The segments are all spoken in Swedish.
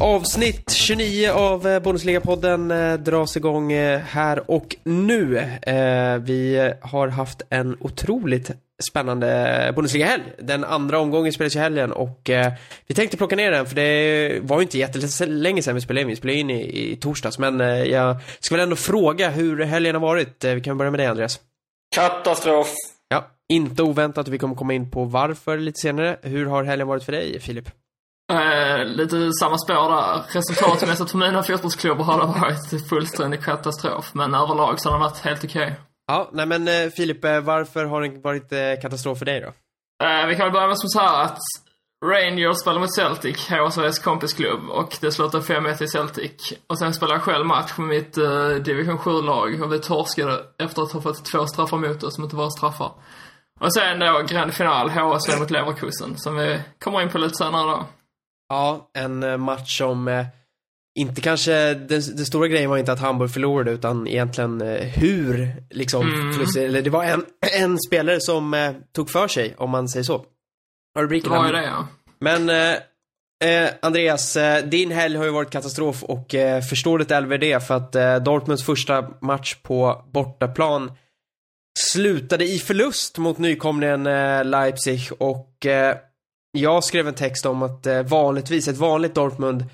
Avsnitt 29 av eh, Bundesliga-podden eh, dras igång eh, här och nu. Eh, vi har haft en otroligt spännande Bundesliga-helg. Den andra omgången spelas i helgen och eh, vi tänkte plocka ner den för det var ju inte jättelänge sedan vi spelade in. Vi spelade in i, i torsdags men eh, jag ska väl ändå fråga hur helgen har varit. vi kan börja med dig Andreas. Katastrof. Ja, inte oväntat. Vi kommer komma in på varför lite senare. Hur har helgen varit för dig Filip? Eh, lite samma spår där. Resultatmässigt för mina fotbollsklubbar har det varit fullständig katastrof. Men överlag så har det varit helt okej. Okay. Ja, nej men eh, Filip, eh, varför har det varit eh, katastrof för dig då? Eh, vi kan väl börja med som så här att Rangers spelade mot Celtic, HSVs kompisklubb, och det slutade 5-1 i Celtic. Och sen spelade jag själv match med mitt eh, division 7-lag och vi torskade efter att ha fått två straffar mot oss som inte var straffar. Och sen då grand final, HSV mot Leverkusen, som vi kommer in på lite senare då. Ja, en match som inte kanske, den, den, stora grejen var inte att Hamburg förlorade utan egentligen eh, hur liksom mm. eller det var en, en spelare som eh, tog för sig om man säger så. Rubriken var det ja. Men eh, eh, Andreas, din helg har ju varit katastrof och eh, förstår du Elver det för att Dortmunds första match på bortaplan slutade i förlust mot nykomlingen Leipzig och jag skrev en text om att eh, vanligtvis, ett vanligt Dortmund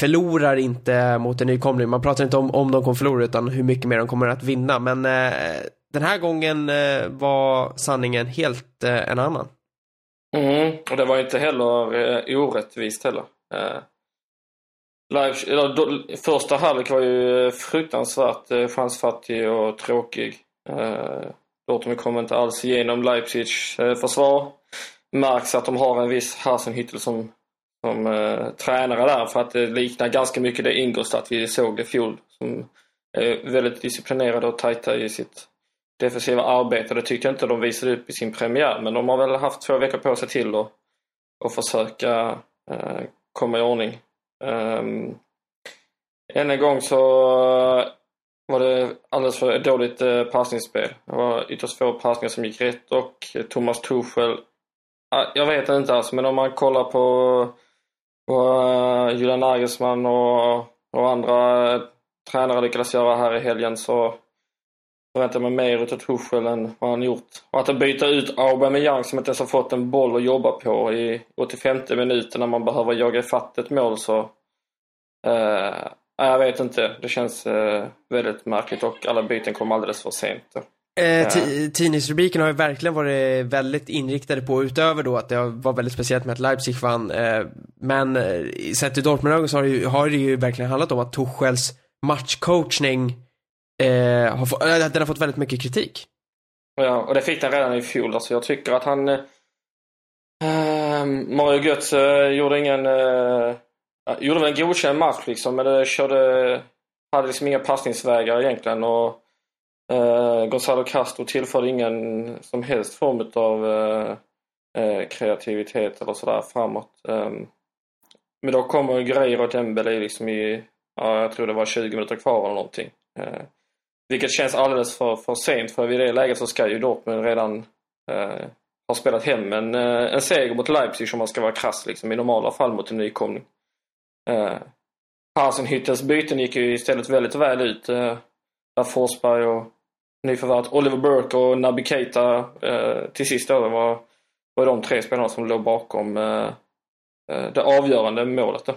förlorar inte mot en nykomling. Man pratar inte om om de kommer förlora utan hur mycket mer de kommer att vinna. Men eh, den här gången eh, var sanningen helt eh, en annan. Mm, och det var inte heller eh, orättvist heller. Eh, live, eller, då, första halvlek var ju eh, fruktansvärt eh, chansfattig och tråkig. Eh, Dortmund kom inte alls igenom Leipzigs eh, försvar märks att de har en viss Hasenhüttel som, som eh, tränare där för att det liknar ganska mycket det Ingolstadt vi såg i fjol. Som är väldigt disciplinerade och tajta i sitt defensiva arbete. Det tyckte jag inte de visade upp i sin premiär men de har väl haft två veckor på sig till att och försöka eh, komma i ordning. Um, än en gång så eh, var det alldeles för dåligt eh, passningsspel. Det var ytterst få passningar som gick rätt och Thomas Tuchel ah, jag vet inte alltså, men om man kollar på, vad eh, Julian Nagelsmann och, och andra eh, tränare lyckades göra här i helgen så förväntar jag mig mer utav Tuchel än vad han gjort. Och att byta ut Aubameyang som inte ens har fått en boll att jobba på i 85 minuter när man behöver jaga ifatt ett mål så... Eh, jag vet inte. Det känns eh, väldigt märkligt och alla byten kom alldeles för sent. Eh, tidningsrubriken har ju verkligen varit väldigt inriktade på, utöver då att det var väldigt speciellt med att Leipzig vann, eh, men eh, sett i Dortmund så har det, ju, har det ju verkligen handlat om att Tuchels matchcoachning eh, har, få, äh, den har fått väldigt mycket kritik. Ja, och det fick den redan i fjol. Alltså jag tycker att han... Eh, Mario Götze eh, gjorde ingen... Eh, gjorde väl en godkänd match liksom, men det körde... Hade liksom inga passningsvägar egentligen och Eh, Gonzalo Castro tillförde ingen som helst form av eh, eh kreativitet eller sådär framåt. Eh, men då kommer Guerreiro och Dembele liksom i, ja, jag tror det var 20 minuter kvar eller någonting. Eh, vilket känns alldeles för, för sent för vid det läget så ska ju Dortmund redan eh, ha spelat hem en, eh, en seger mot Leipzig om man ska vara krass liksom, i normala fall mot en nykomling. Eh, Hasenhüttels byten gick ju istället väldigt väl ut. Eh, där Forsberg och nyförvärvet Oliver Burke och Naby Keita eh, till sist då var, var de tre spelarna som låg bakom eh, eh, det avgörande målet då.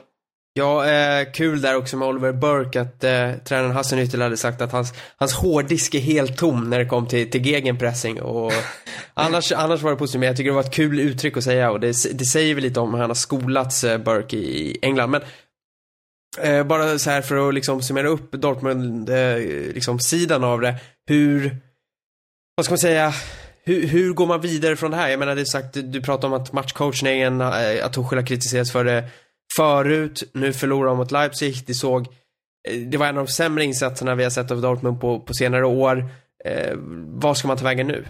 Ja, eh, kul där också med Oliver Burke att eh, tränaren Hassan Ytterl hade sagt att hans, hans hårddisk är helt tom när det kom till, till gegenpressing och annars, annars var det positivt. Men jag tycker det var ett kul uttryck att säga och det, det säger väl lite om hur han har skolats eh, Burke i England. Men Eh, bara så här för att liksom summera upp Dortmund, eh, liksom sidan av det. Hur, vad ska man säga, hur, hur går man vidare från det här? Jag menar, det är sagt, du pratar om att matchcoachningen, eh, att Tuchel har kritiserats för det förut. Nu förlorar de mot Leipzig. Det såg, eh, det var en av de sämre insatserna vi har sett av Dortmund på, på senare år. Eh, vad ska man ta vägen nu?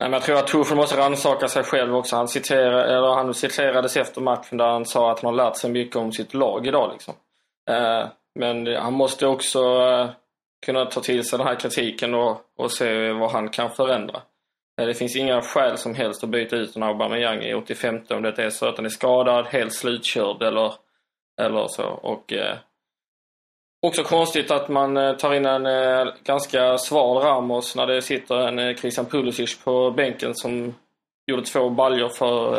Nej, men jag tror att Tuchel måste rannsaka sig själv också. Han, citerade, eller han citerades efter matchen där han sa att han har lärt sig mycket om sitt lag idag. Liksom. Eh, men han måste också eh, kunna ta till sig den här kritiken och, och se vad han kan förändra. Eh, det finns inga skäl som helst att byta ut en Aubameyang i 85 om det är så att han är skadad, helt slutkörd eller, eller så. Och, eh, också konstigt att man eh, tar in en eh, ganska sval Ramos när det sitter en eh, Christian Pulisic på bänken som gjorde två baljor för,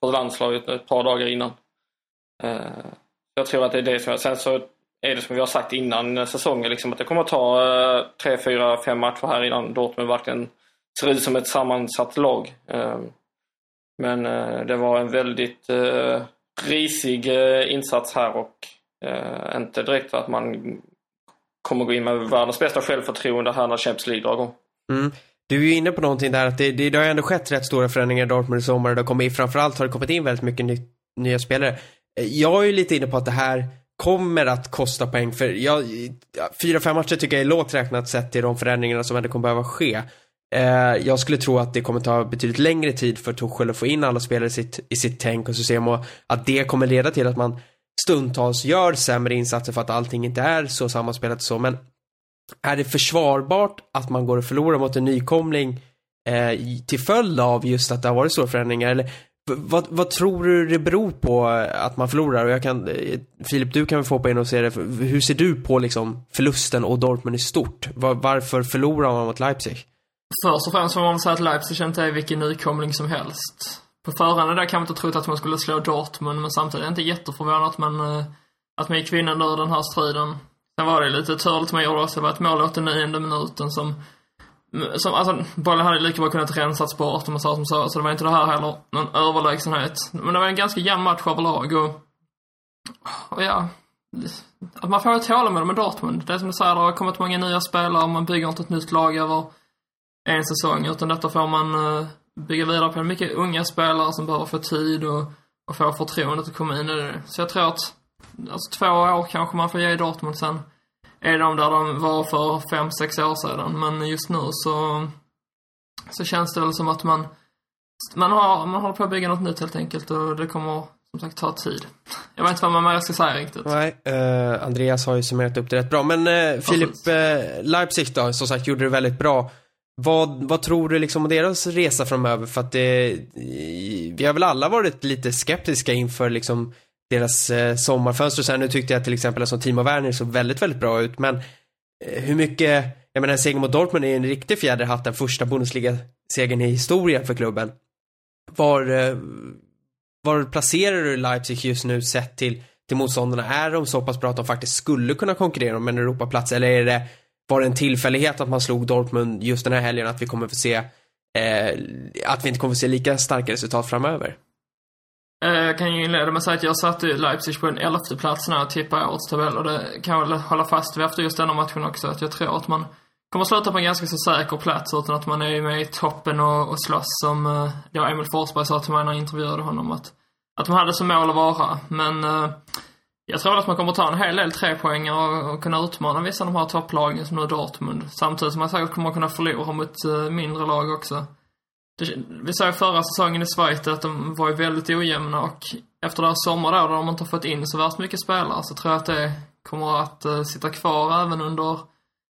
för landslaget ett par dagar innan. Jag tror att det är det som jag... Sen så är det som vi har sagt innan säsongen, liksom, att det kommer att ta tre, fyra, fem matcher här innan Dortmund verkligen ser ut som ett sammansatt lag. Men det var en väldigt risig insats här och eh, inte direkt för att man kommer gå in med världens bästa självförtroende här när Champions League drar igång. Mm. Du är ju inne på någonting där att det, det, det har ändå skett rätt stora förändringar i Dortmund i sommar. Det har kommit, framförallt har det kommit in väldigt mycket ny, nya spelare. Eh, jag är ju lite inne på att det här kommer att kosta poäng för jag, fyra, fem matcher tycker jag är lågt räknat sett till de förändringarna som ändå kommer behöva ske. Eh, jag skulle tro att det kommer ta betydligt längre tid för Torshäll att få in alla spelare i sitt, i sitt tänk och system och att det kommer leda till att man stundtals gör sämre insatser för att allting inte är så sammanspelat så men är det försvarbart att man går och förlorar mot en nykomling eh, till följd av just att det har varit stora förändringar eller vad, vad tror du det beror på eh, att man förlorar? Och jag kan, eh, Filip, du kan väl få på in och se det. Hur ser du på liksom förlusten och Dortmund i stort? Var, varför förlorar man mot Leipzig? Först och främst får man väl säga att Leipzig inte är vilken nykomling som helst. På förhand där kan man inte trott att man skulle slå Dortmund, men samtidigt är jag inte jätteförvånad att man, eh, att man gick vinnande ur den här striden. Sen var det lite turligt man gjorde också. Det var ett mål 89 minuten som, som alltså, bollen hade lika bra kunnat rensats bort om man sa som så. Så det var inte det här heller någon överlägsenhet. Men det var en ganska jämn match överlag och, och ja, att man får ett tålamod med Dortmund. Det är som du säger, det har kommit många nya spelare, man bygger inte ett nytt lag över en säsong, utan detta får man eh, bygga vidare på. Mycket unga spelare som behöver få tid och, och få förtroendet att komma in i det. Så jag tror att, alltså två år kanske man får ge Dortmund sen är de där de var för fem, sex år sedan. Men just nu så, så känns det väl som att man, man, har, man håller på att bygga något nytt helt enkelt och det kommer som sagt ta tid. Jag vet inte vad man mer ska säga riktigt. Nej, eh, Andreas har ju summerat upp det rätt bra. Men eh, Filip, eh, Leipzig då, som sagt, gjorde det väldigt bra. Vad, vad tror du liksom om deras resa framöver? För att det, vi har väl alla varit lite skeptiska inför liksom deras sommarfönster sommarfönster. Sen nu tyckte jag till exempel att som Timo Werner såg väldigt, väldigt bra ut. Men eh, hur mycket, jag menar en seger mot Dortmund är en riktig fjäder hatt, den första Bundesliga-segern i historien för klubben. Var, eh, var placerar du Leipzig just nu sett till, till motståndarna? Är de så pass bra att de faktiskt skulle kunna konkurrera om en Europaplats? Eller är det, var det en tillfällighet att man slog Dortmund just den här helgen att vi kommer få se eh, att vi inte kommer få se lika starka resultat framöver? Eh, jag kan ju inleda med att säga att jag satte ju Leipzig på en elfte plats när jag tippade årets tabell och det kan jag väl hålla fast vid efter just denna matchen också. Att jag tror att man kommer sluta på en ganska så säker plats utan att man är med i toppen och, och slåss som eh, ja, Emil Forsberg sa till mig när jag intervjuade honom att, att man hade som mål att vara. Men eh, jag tror att man kommer ta en hel del trepoängare och, och kunna utmana vissa av de här topplagen som nu Dortmund. Samtidigt som man säkert kommer kunna förlora mot eh, mindre lag också. Det, vi sa ju förra säsongen i Schweiz att de var ju väldigt ojämna och efter deras sommar då, där de inte har fått in så värst mycket spelare, så tror jag att det kommer att uh, sitta kvar även under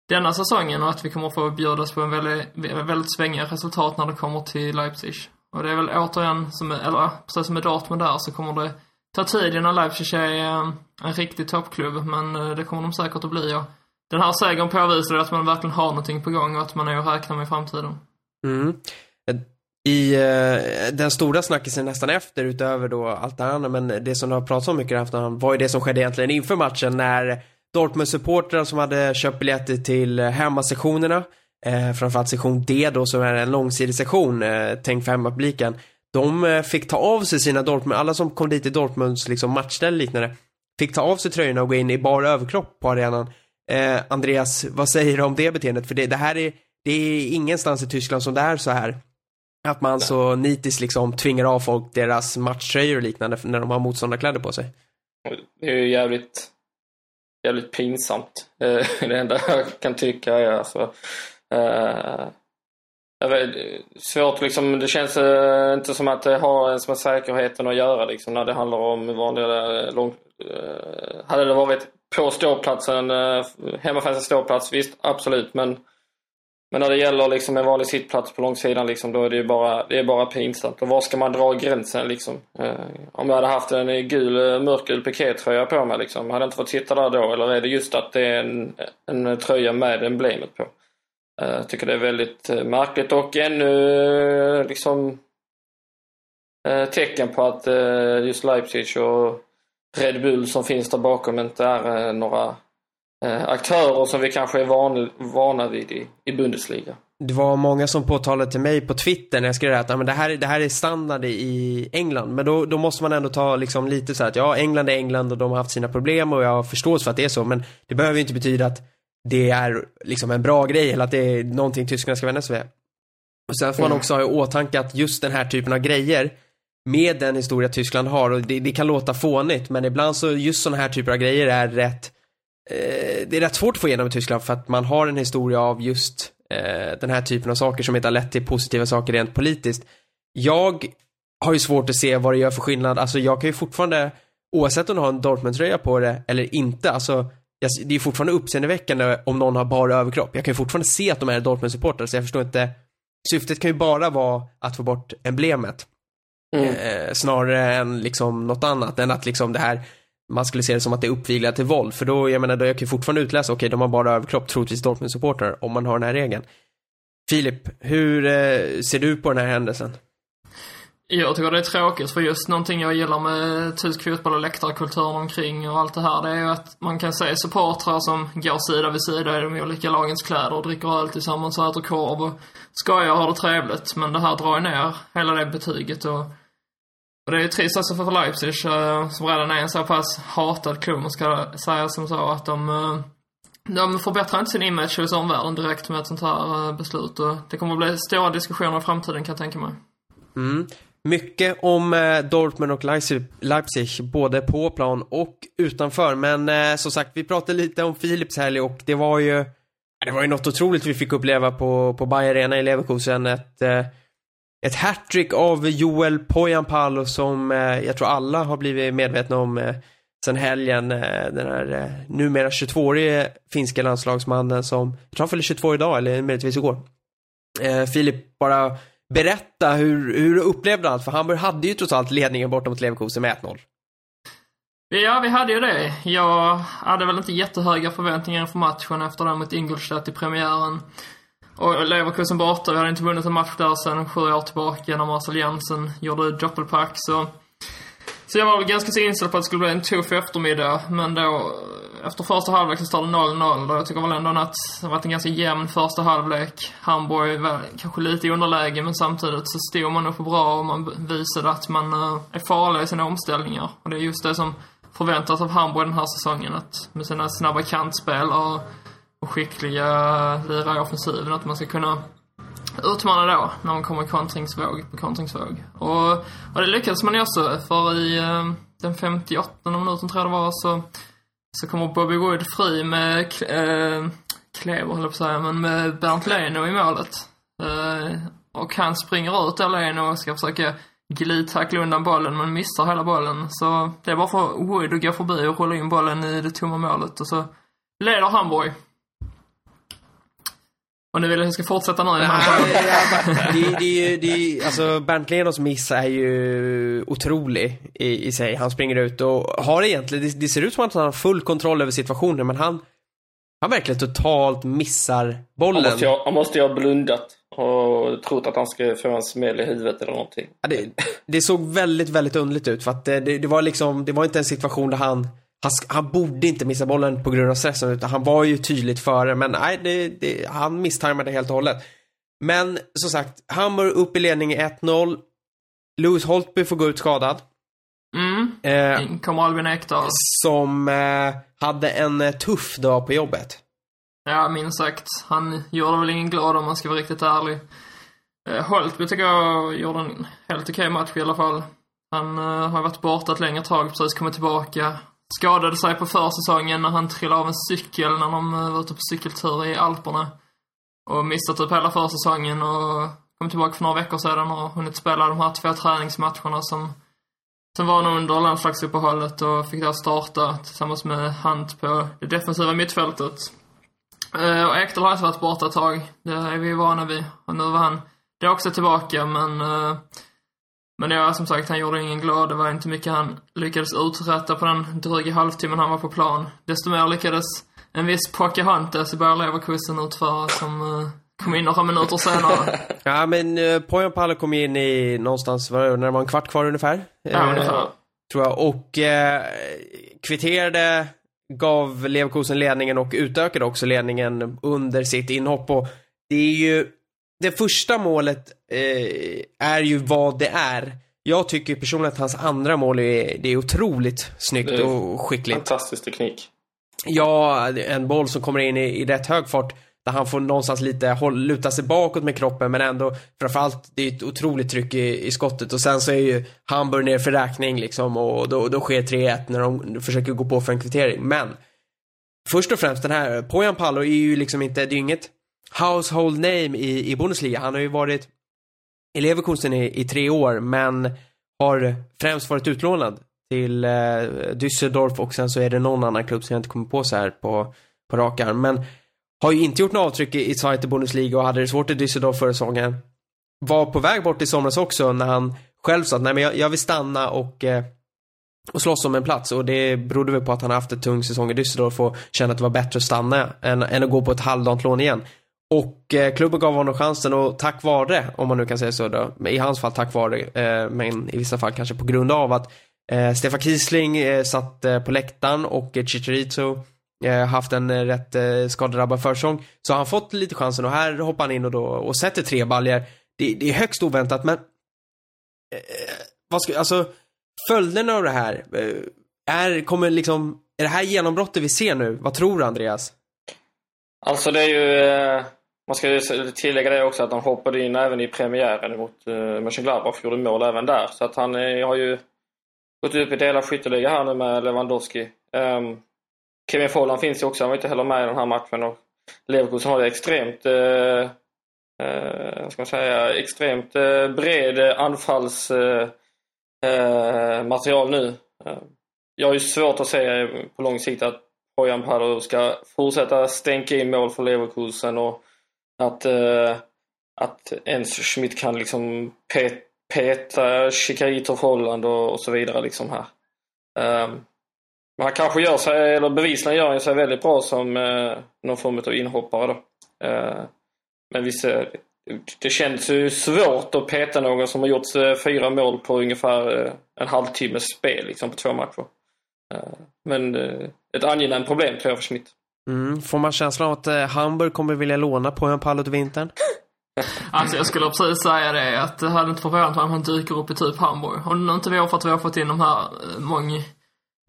denna säsongen och att vi kommer att få bjudas på en väldigt, väldigt svängiga resultat när det kommer till Leipzig. Och det är väl återigen, som, eller precis som med Dortmund där, så kommer det ta tid innan Leipzig är en riktig toppklubb, men eh, det kommer de säkert att bli. Och den här segern påvisar att man verkligen har någonting på gång och att man är att räkna med i framtiden. Mm. I eh, den stora snackisen nästan efter, utöver då allt det andra, men det som du har pratat om mycket i efterhand var ju det som skedde egentligen inför matchen när Dortmund-supportrar som hade köpt biljetter till hemmasektionerna, eh, framförallt sektion D då som är en långsidig sektion, eh, tänkt för hemmapubliken, de eh, fick ta av sig sina Dortmund, alla som kom dit i Dortmunds liksom matchställ liknande, fick ta av sig tröjorna och gå in i bara överkropp på arenan. Eh, Andreas, vad säger du om det beteendet? För det, det här är, det är ingenstans i Tyskland som det är så här. Att man så nitiskt liksom tvingar av folk deras matchtröjor och liknande när de har motståndarkläder på sig. Det är ju jävligt, jävligt pinsamt. Eh, Det enda jag kan tycka är alltså... eh, vet, eh, svårt liksom, det känns eh, inte som att eh, det har ens med säkerheten att göra liksom när det handlar om vanliga eh, lång... Eh, hade det varit på ståplatsen, eh, hemmafans ståplats, visst absolut men men när det gäller liksom en vanlig sittplats på långsidan liksom, då är det ju bara, det är bara pinsamt. Och var ska man dra gränsen liksom? Eh, om jag hade haft en gul, mörkgul pikétröja på mig liksom, hade jag inte fått sitta där då? Eller är det just att det är en, en tröja med emblemet på? Eh, jag tycker det är väldigt eh, märkligt och ännu eh, liksom tecken på att just Leipzig och Red Bull som finns där bakom inte är några aktörer som vi kanske är van, vana vid i, i Bundesliga. Det var många som påtalade till mig på Twitter när jag skrev att men det, här, det här är standard i England. Men då, då måste man ändå ta liksom lite så här att ja, England är England och de har haft sina problem och jag har förståelse för att det är så. Men det behöver ju inte betyda att det är liksom en bra grej eller att det är någonting tyskarna ska vända sig vid. Och sen får man mm. också ha i åtanke att just den här typen av grejer med den historia Tyskland har och det, det kan låta fånigt men ibland så just sådana här typer av grejer är rätt eh, det är rätt svårt att få igenom i Tyskland för att man har en historia av just eh, den här typen av saker som inte har lett till positiva saker rent politiskt. Jag har ju svårt att se vad det gör för skillnad. Alltså jag kan ju fortfarande, oavsett om du har en Dortmund-tröja på det eller inte, alltså det är fortfarande uppseendeväckande om någon har bara överkropp. Jag kan ju fortfarande se att de är Dortmund-supportrar, så jag förstår inte. Syftet kan ju bara vara att få bort emblemet. Mm. Eh, snarare än liksom något annat, än att liksom det här man skulle se det som att det är uppviglat till våld. För då, jag menar, då jag kan fortfarande utläsa, okej, okay, de har bara överkropp, troligtvis Dortmund-supportrar, om man har den här regeln. Filip, hur eh, ser du på den här händelsen? Jag tycker det är tråkigt för just någonting jag gillar med tysk fotboll och läktarkulturen omkring och allt det här det är ju att man kan se supportrar som går sida vid sida i de olika lagens kläder och dricker öl tillsammans och äter korv och skojar och har det trevligt. Men det här drar ju ner hela det betyget och och det är ju trist alltså för Leipzig, eh, som redan är en så pass hatad klubb, man ska säga som så, att de, eh, de förbättrar inte sin image hos omvärlden direkt med ett sånt här eh, beslut. Och det kommer att bli stora diskussioner i framtiden kan jag tänka mig. Mm. Mycket om eh, Dortmund och Leipzig, Leipzig, både på plan och utanför. Men eh, som sagt, vi pratade lite om Philips helg och det var ju, det var ju något otroligt vi fick uppleva på, på Bayer Arena i Leverkusen. Ett eh, ett hattrick av Joel Pojanpalo som eh, jag tror alla har blivit medvetna om eh, sen helgen. Eh, den här eh, numera 22-årige finska landslagsmannen som, jag tror han fyller 22 idag eller möjligtvis igår. Eh, Filip, bara berätta hur, hur du upplevde allt, för Hamburg hade ju trots allt ledningen borta mot Leverkusen med 1-0. Ja, vi hade ju det. Jag hade väl inte jättehöga förväntningar inför matchen efter den mot Ingolstadt i premiären. Och Leverkusen borta, vi hade inte vunnit en match där sen sju år tillbaka när Marcel Jensen gjorde doppelpack. Så, så jag var väl ganska så inställd på att det skulle bli en tuff eftermiddag. Men då, efter första halvlek så står det 0-0 och jag tycker väl ändå att det varit en ganska jämn första halvlek. Hamburg var kanske lite i underläge men samtidigt så stod man upp bra och man visade att man eh, är farlig i sina omställningar. Och det är just det som förväntas av Hamburg den här säsongen. Att med sina snabba kantspel och och skickliga lirare i offensiven. Att man ska kunna utmana då när man kommer kontringsvåg på kontringsvåg. Och, och det lyckades man ju också, för i eh, den 58 minuten tror jag det var så, så kommer Bobby Wood fri med eh, Klever, höll jag på att säga, men med Bernt Leno i målet. Eh, och han springer ut där Leno och ska försöka glidtackla undan bollen men missar hela bollen. Så det är bara för Wood att gå förbi och rulla in bollen i det tomma målet och så leder Hamburg. Och nu vill jag att jag ska fortsätta nu. det, det, det, alltså Bernt Lenos miss är ju otrolig i, i sig. Han springer ut och har egentligen, det, det ser ut som att han har full kontroll över situationen men han, han verkligen totalt missar bollen. Han måste, ju, han måste ju ha blundat och trott att han skulle få en smäll i huvudet eller någonting. Ja, det, det såg väldigt, väldigt underligt ut för att det, det, var liksom, det var inte en situation där han han, han, borde inte missa bollen på grund av stressen utan han var ju tydligt före men nej, det, det, han misstajmade helt och hållet. Men som sagt, Hammer upp i ledning 1-0. Lewis Holtby får gå ut skadad. Mm. Eh, kommer Albin Ekdal. Som eh, hade en eh, tuff dag på jobbet. Ja, minst sagt. Han gjorde väl ingen glad om man ska vara riktigt ärlig. Eh, Holtby tycker jag gjorde en helt okej match i alla fall. Han eh, har varit borta ett längre tag, precis kommit tillbaka skadade sig på försäsongen när han trillade av en cykel när de eh, var ute på cykeltur i Alperna. Och missade typ hela försäsongen och kom tillbaka för några veckor sedan och har hunnit spela de här två träningsmatcherna som, som var nog under landslagsuppehållet och fick då starta tillsammans med Hunt på det defensiva mittfältet. Eh, och Ekdal har alltså varit borta ett tag. Det är vi vana vid. Och nu var han, det är också tillbaka men eh, men ja, som sagt, han gjorde ingen glad. Det var inte mycket han lyckades uträtta på den dryga halvtimmen han var på plan. Desto mer lyckades en viss Pocahontas i Bayer Leverkusen utföra som uh, kom in några minuter senare. ja, men uh, Poyan Palo kom in i någonstans, var det, när det var en kvart kvar ungefär? Ja, uh, ungefär. Tror jag. Och uh, kvitterade, gav Leverkusen ledningen och utökade också ledningen under sitt inhopp. Och det är ju det första målet eh, är ju vad det är. Jag tycker personligen att hans andra mål är, det är otroligt snyggt är och skickligt. Fantastisk teknik. Ja, en boll som kommer in i, i rätt hög fart där han får någonstans lite håll, luta sig bakåt med kroppen men ändå framförallt det är ett otroligt tryck i, i skottet och sen så är ju Hamburg ner för räkning liksom och då, då sker 3-1 när de försöker gå på för en kvittering. Men först och främst den här, Poyan Palo är ju liksom inte, det är ju inget household name i, i Bundesliga. Han har ju varit i Leverkusen i, i tre år, men har främst varit utlånad till eh, Düsseldorf och sen så är det någon annan klubb som jag inte kommer på så här på, på rak arm. Men har ju inte gjort något avtryck i, i Zweite Bundesliga och hade det svårt i Düsseldorf förra säsongen. Var på väg bort i somras också när han själv sa att nej men jag, jag vill stanna och eh, och slåss om en plats och det berodde väl på att han haft en tung säsong i Düsseldorf och kände att det var bättre att stanna än, än att gå på ett halvdant lån igen. Och eh, klubben gav honom chansen och tack vare, om man nu kan säga så då, i hans fall tack vare, eh, men i vissa fall kanske på grund av att eh, Stefan Kiesling eh, satt eh, på läktaren och eh, Chicharito eh, haft en eh, rätt eh, skadedrabbad försäsong. Så har han fått lite chansen och här hoppar han in och, då, och sätter tre baljer. Det, det är högst oväntat men eh, vad ska, alltså följderna av det här eh, är, kommer liksom, är det här genombrottet vi ser nu? Vad tror du Andreas? Alltså det är ju eh, man ska ju tillägga det också att han hoppade in även i premiären mot eh, Mönchengladbach gjorde mål även där. Så att han eh, har ju gått upp i delad skytteliga här nu med Lewandowski. Um, Kevin Folland finns ju också, han var inte heller med i den här matchen. Och Leverkusen har ju extremt, eh, eh, vad ska man säga, extremt eh, bred anfallsmaterial eh, eh, nu. Ehm, jag har ju svårt att se på lång sikt att Bojan Palo ska fortsätta stänka in mål för Leverkusen och att, eh, att ens Schmidt kan liksom pet, peta Chicarito Holland och, och, så vidare liksom här. Um, men han kanske gör sig, eller bevisligen gör han sig väldigt bra som eh, någon form av inhoppare då. Eh, men visst, det känns ju svårt att peta någon som har gjort eh, fyra mål på ungefär eh, en halvtimmes spel liksom på två matcher. Ehm, men eh, ett angenämt problem tror jag för Schmidt. Mm. Får man känslan av att eh, Hamburg kommer vilja låna på en pall vintern? Alltså jag skulle precis säga det att det hade inte förvånat mig om han dyker upp i typ Hamburg. Om inte var för att vi har fått in de här eh, många,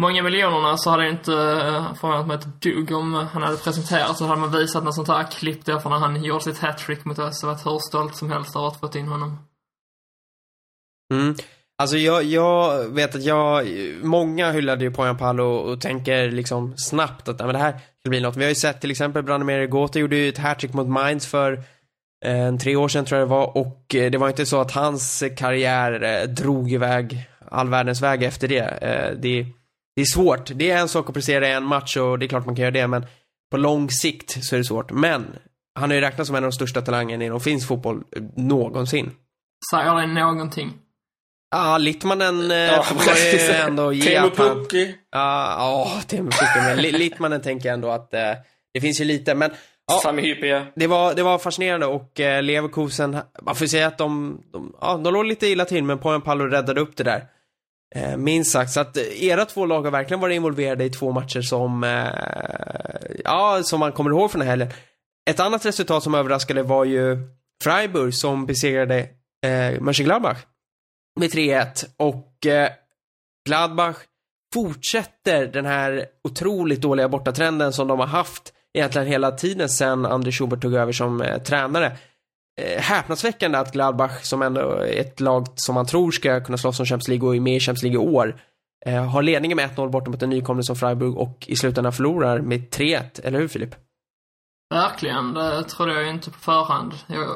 många miljonerna så hade det inte eh, förvånat mig ett dugg om han hade presenterat så hade man visat något sånt här klipp därför när han gjorde sitt hattrick mot oss och varit hur stolt som helst över att fått in honom. Mm. Alltså jag, jag vet att jag, många hyllade ju Poyan Palo och, och tänker liksom snabbt att men det här skulle bli något. Vi har ju sett till exempel Branimir Gota gjorde ju ett hattrick mot Mainz för eh, en tre år sedan tror jag det var och eh, det var inte så att hans karriär eh, drog iväg all världens väg efter det. Det. Det är svårt. Det är en sak att prestera i en match och det är klart man kan göra det men på lång sikt så är det svårt. Men han är ju räknat som en av de största talangerna inom finsk fotboll någonsin. Säger det någonting? Ja, Littmanen eh, ja, får ju ändå ge Teemu Pukki. Ja, ja, Teemu Pukki. Men Littmanen tänker jag ändå att eh, det finns ju lite. Men ja, Sami Hypia. Det var, det var fascinerande och eh, Leverkusen, man får säga att de, de, ja, de låg lite illa till men Poyan Palo räddade upp det där. Eh, minst sagt. Så att eh, era två lag har verkligen varit involverade i två matcher som, eh, ja, som man kommer ihåg från den här helgen. Ett annat resultat som överraskade var ju Freiburg som besegrade eh, Mönchengladbach med 3-1 och eh, Gladbach fortsätter den här otroligt dåliga bortatrenden som de har haft egentligen hela tiden sedan André Schubert tog över som eh, tränare. Eh, häpnadsväckande att Gladbach, som ändå är ett lag som man tror ska kunna slåss om Champions League och är med i Champions League i år, eh, har ledningen med 1-0 borta mot en nykomling som Freiburg och i slutändan förlorar med 3-1, eller hur Filip? Verkligen, det trodde jag ju inte på förhand. Jag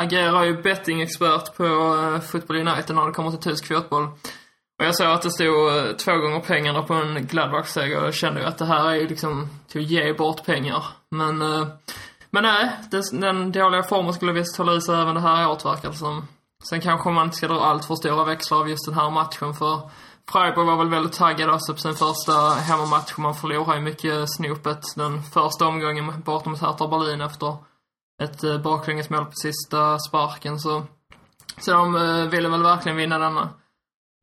agerar ju bettingexpert på uh, Football United när det kommer till tysk fotboll. Och jag såg att det stod uh, två gånger pengarna på en Gladbach-seger och jag kände ju att det här är ju liksom till att ge bort pengar. Men, uh, men nej, den, den dåliga formen skulle visst hålla i sig även det här året verkar det som. Sen kanske man inte ska dra allt för stora växlar av just den här matchen för Freiburg var väl väldigt taggade också på sin första hemmamatch. Man förlorade ju mycket snopet den första omgången bortom mot Hertha Berlin efter ett eh, baklängesmål på sista sparken. Så, så de eh, ville väl verkligen vinna denna.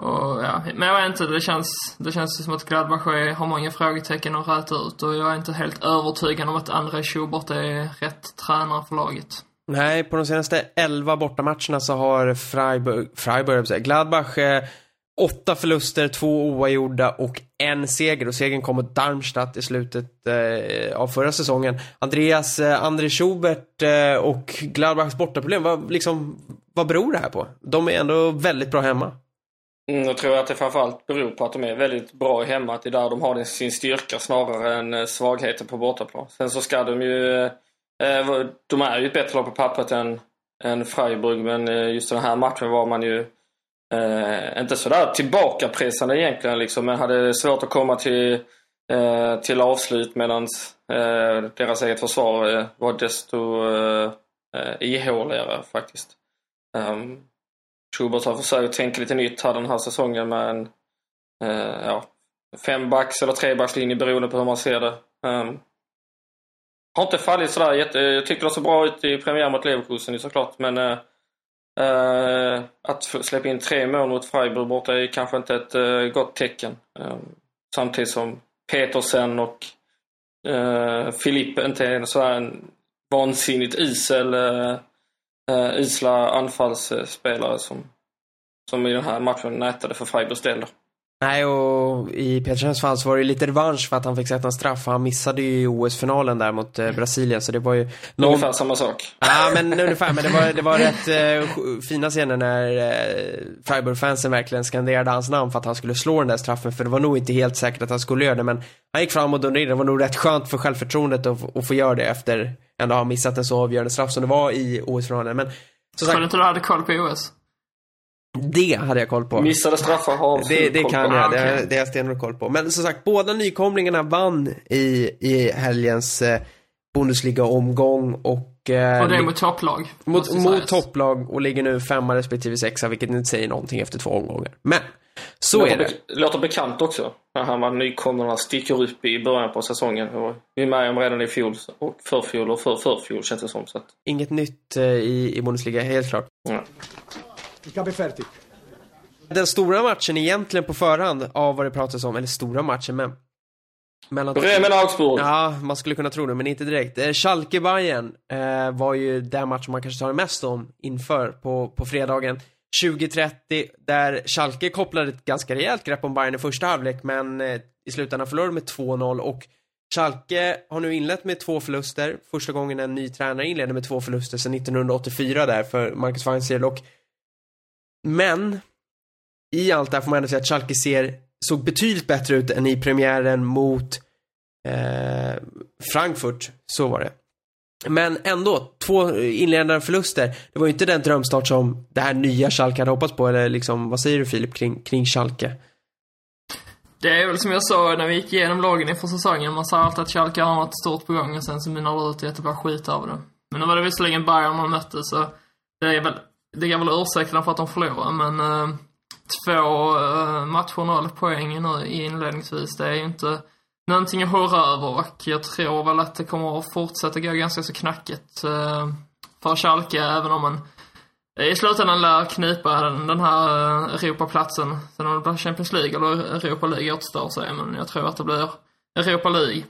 Och, ja, men jag vet inte, det känns, det känns som att Gladbach har många frågetecken att räta ut och jag är inte helt övertygad om att André Schubert är rätt tränare för laget. Nej, på de senaste 11 bortamatcherna så har Freiburg, Freiburg Gladbach eh, åtta förluster, två oavgjorda och en seger. Och segern kom mot Darmstadt i slutet eh, av förra säsongen. Andreas, eh, André Schubert eh, och Gladbachs bortaproblem, vad, liksom, vad beror det här på? De är ändå väldigt bra hemma. Mm, jag tror att det framförallt beror på att de är väldigt bra hemma. Att det är där de har sin styrka snarare än eh, svagheten på bortaplan. Sen så ska de ju... Eh, de är ju ett bättre lag på pappret än, än Freiburg men eh, just den här matchen var man ju Eh, inte sådär tillbakapressande egentligen liksom, men hade svårt att komma till, eh, till avslut medan eh, deras eget försvar eh, var desto eh, eh, ihåligare faktiskt. Um, Schubert har försökt tänka lite nytt här den här säsongen med en eh, ja, fembacks eller trebackslinje beroende på hur man ser det. Um, har inte fallit sådär jätte... Jag tyckte det såg bra ut i premiär mot Leverkusen såklart men eh, uh, att släppa in tre mål mot Freiburg borta är kanske inte ett uh, gott tecken. Uh, samtidigt som Petersen och uh, Filippe inte är så en vansinnigt isel, uh, isla anfallsspelare som, som i den här matchen nätade för Freiburgs del. Nej, och i Petersens fall så var det lite revansch för att han fick sätta en straff. Han missade ju i OS-finalen där mot eh, Brasilien, så det var ju... Någon... Ungefär samma sak. Ja, men ungefär. Men det var, det var rätt eh, fina scener när eh, Freiburg-fansen verkligen skanderade hans namn för att han skulle slå den där straffen. För det var nog inte helt säkert att han skulle göra det, men han gick fram och dundrade in. Det var nog rätt skönt för självförtroendet att, att få göra det efter ändå ha missat en så avgörande straff som det var i OS-finalen. Men... Så sagt... inte du hade koll på OS? Det hade jag koll på. Missade straffar har Det, det kan jag, det, har, det har jag stenhårt koll på. Men som sagt, båda nykomlingarna vann i, i helgens eh, Bundesliga-omgång och... Eh, och det är mot topplag. Mot, mot topplag och ligger nu femma respektive sexa, vilket inte säger någonting efter två omgångar. Men, så låter är det. Det låter bekant också. Här med att nykomlingarna sticker upp i början på säsongen. Vi är med om redan i fjol, och förfjol och för förfjol känns det som. Så att... Inget nytt eh, i, i Bundesliga, helt klart. Ja. Vi kan bli färdig. Den stora matchen egentligen på förhand av vad det pratas om, eller stora matchen, men mellan... Bremen Augsburg. Ja, man skulle kunna tro det, men inte direkt. Eh, Schalke Bayern eh, var ju den matchen man kanske tar mest om inför på, på fredagen. 2030, där Schalke kopplade ett ganska rejält grepp om Bayern i första halvlek, men eh, i slutändan förlorade med 2-0 och Schalke har nu inlett med två förluster. Första gången en ny tränare inledde med två förluster sedan 1984 där för Marcus Weinzierl och men i allt det här får man ändå säga att Schalke ser, såg betydligt bättre ut än i premiären mot eh, Frankfurt. Så var det. Men ändå, två inledande förluster. Det var ju inte den drömstart som det här nya Schalke hade hoppats på. Eller liksom, vad säger du Filip kring, kring Schalke? Det är väl som jag sa när vi gick igenom lagen inför säsongen. Man sa alltid att Schalke har något stort på gång och sen så mynnar det ut i att det bara skit av det. Men nu var det visserligen Bayern man mötte så det är väl det kan väl ursäkta för att de förlorar, men eh, två eh, matcher, noll poäng nu inledningsvis, det är ju inte någonting att hurra över och jag tror väl att det kommer att fortsätta gå ganska så knackigt eh, för Schalke, även om man i slutändan lär knipa den, den här eh, Europaplatsen. Sen om det blir Champions League eller Europa League återstår sig, men jag tror att det blir Europa League.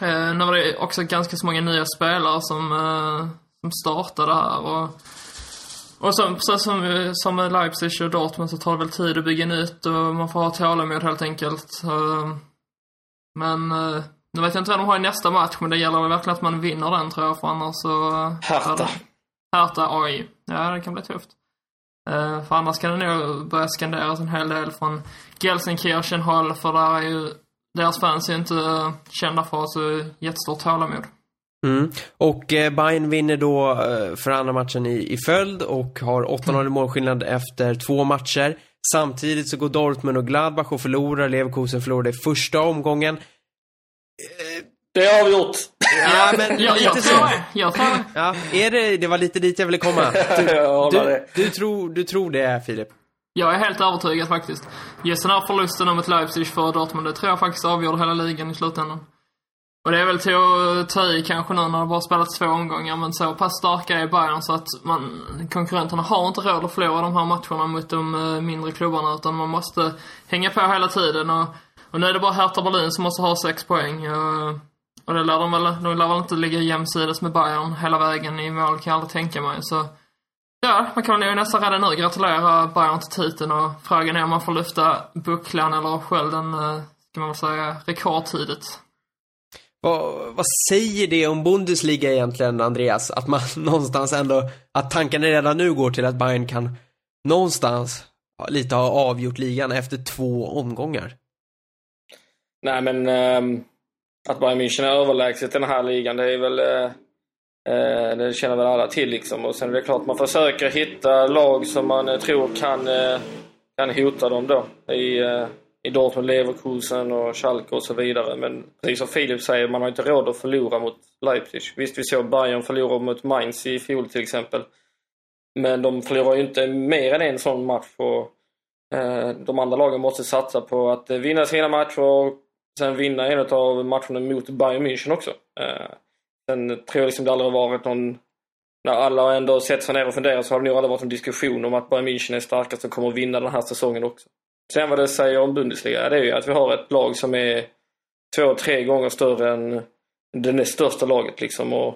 Eh, nu var det också ganska så många nya spelare som, eh, som startade här och och som, så, som, som med Leipzig och Dortmund så tar det väl tid att bygga nytt och man får ha tålamod helt enkelt. Men eh, nu vet jag inte vad de har i nästa match, men det gäller väl verkligen att man vinner den tror jag, för annars så... Hertha. Hertha, oj. Ja, det kan bli tufft. Uh, för annars kan det nog börja skanderas en hel del från Gelsenkirchen håll, för där är ju, deras fans är ju inte kända för att ha så jättestort tålamod. Mm. Och eh, Bayern vinner då eh, för andra matchen i, i följd och har 8-0 i målskillnad efter två matcher. Samtidigt så går Dortmund och Gladbach och förlorar. Leverkusen förlorade i första omgången. Det är avgjort. Ja, men Jag, jag lite tror så. det. Jag tror det. Ja, är det, det var lite dit jag ville komma. Du, Jag du, det. du, tror, du tror det, Filip? Jag är helt övertygad faktiskt. Just den här förlusten mot Leipzig för Dortmund, det tror jag faktiskt avgjorde hela ligan i slutändan. Och det är väl till att ta i kanske nu när det bara spelats två omgångar, men så pass starka är Bayern så att man, konkurrenterna har inte råd att förlora de här matcherna mot de eh, mindre klubbarna, utan man måste hänga på hela tiden. Och, och nu är det bara Hertha Berlin som måste ha sex poäng. Och, och det lär de väl, de lär väl inte ligga jämsides med Bayern hela vägen i mål, kan jag aldrig tänka mig. Så Ja, man kan nog nästan redan nu gratulera Bayern till titeln och frågan är om man får lyfta bucklan eller skölden, kan ska man väl säga, rekordtidigt. Vad, vad säger det om Bundesliga egentligen, Andreas? Att man någonstans ändå, att tanken redan nu går till att Bayern kan någonstans lite ha avgjort ligan efter två omgångar. Nej, men ehm, att Bayern München är överlägset i den här ligan, det är väl... Eh, eh, det känner väl alla till liksom. Och sen är det klart man försöker hitta lag som man eh, tror kan, eh, kan hota dem då. I, eh, i Dortmund, Leverkusen och Schalke och så vidare. Men precis som Filip säger, man har inte råd att förlora mot Leipzig. Visst, vi såg Bayern förlora mot Mainz i fjol till exempel. Men de förlorar ju inte mer än en sån match. Och, eh, de andra lagen måste satsa på att eh, vinna sina matcher och sen vinna en av matcherna mot Bayern München också. Eh, sen tror jag liksom det aldrig har varit någon... När alla ändå sett sig ner och funderat så har det nog aldrig varit en diskussion om att Bayern München är starkast och kommer att vinna den här säsongen också. Sen vad det säger om Bundesliga, det är ju att vi har ett lag som är två, tre gånger större än det näst största laget liksom. Och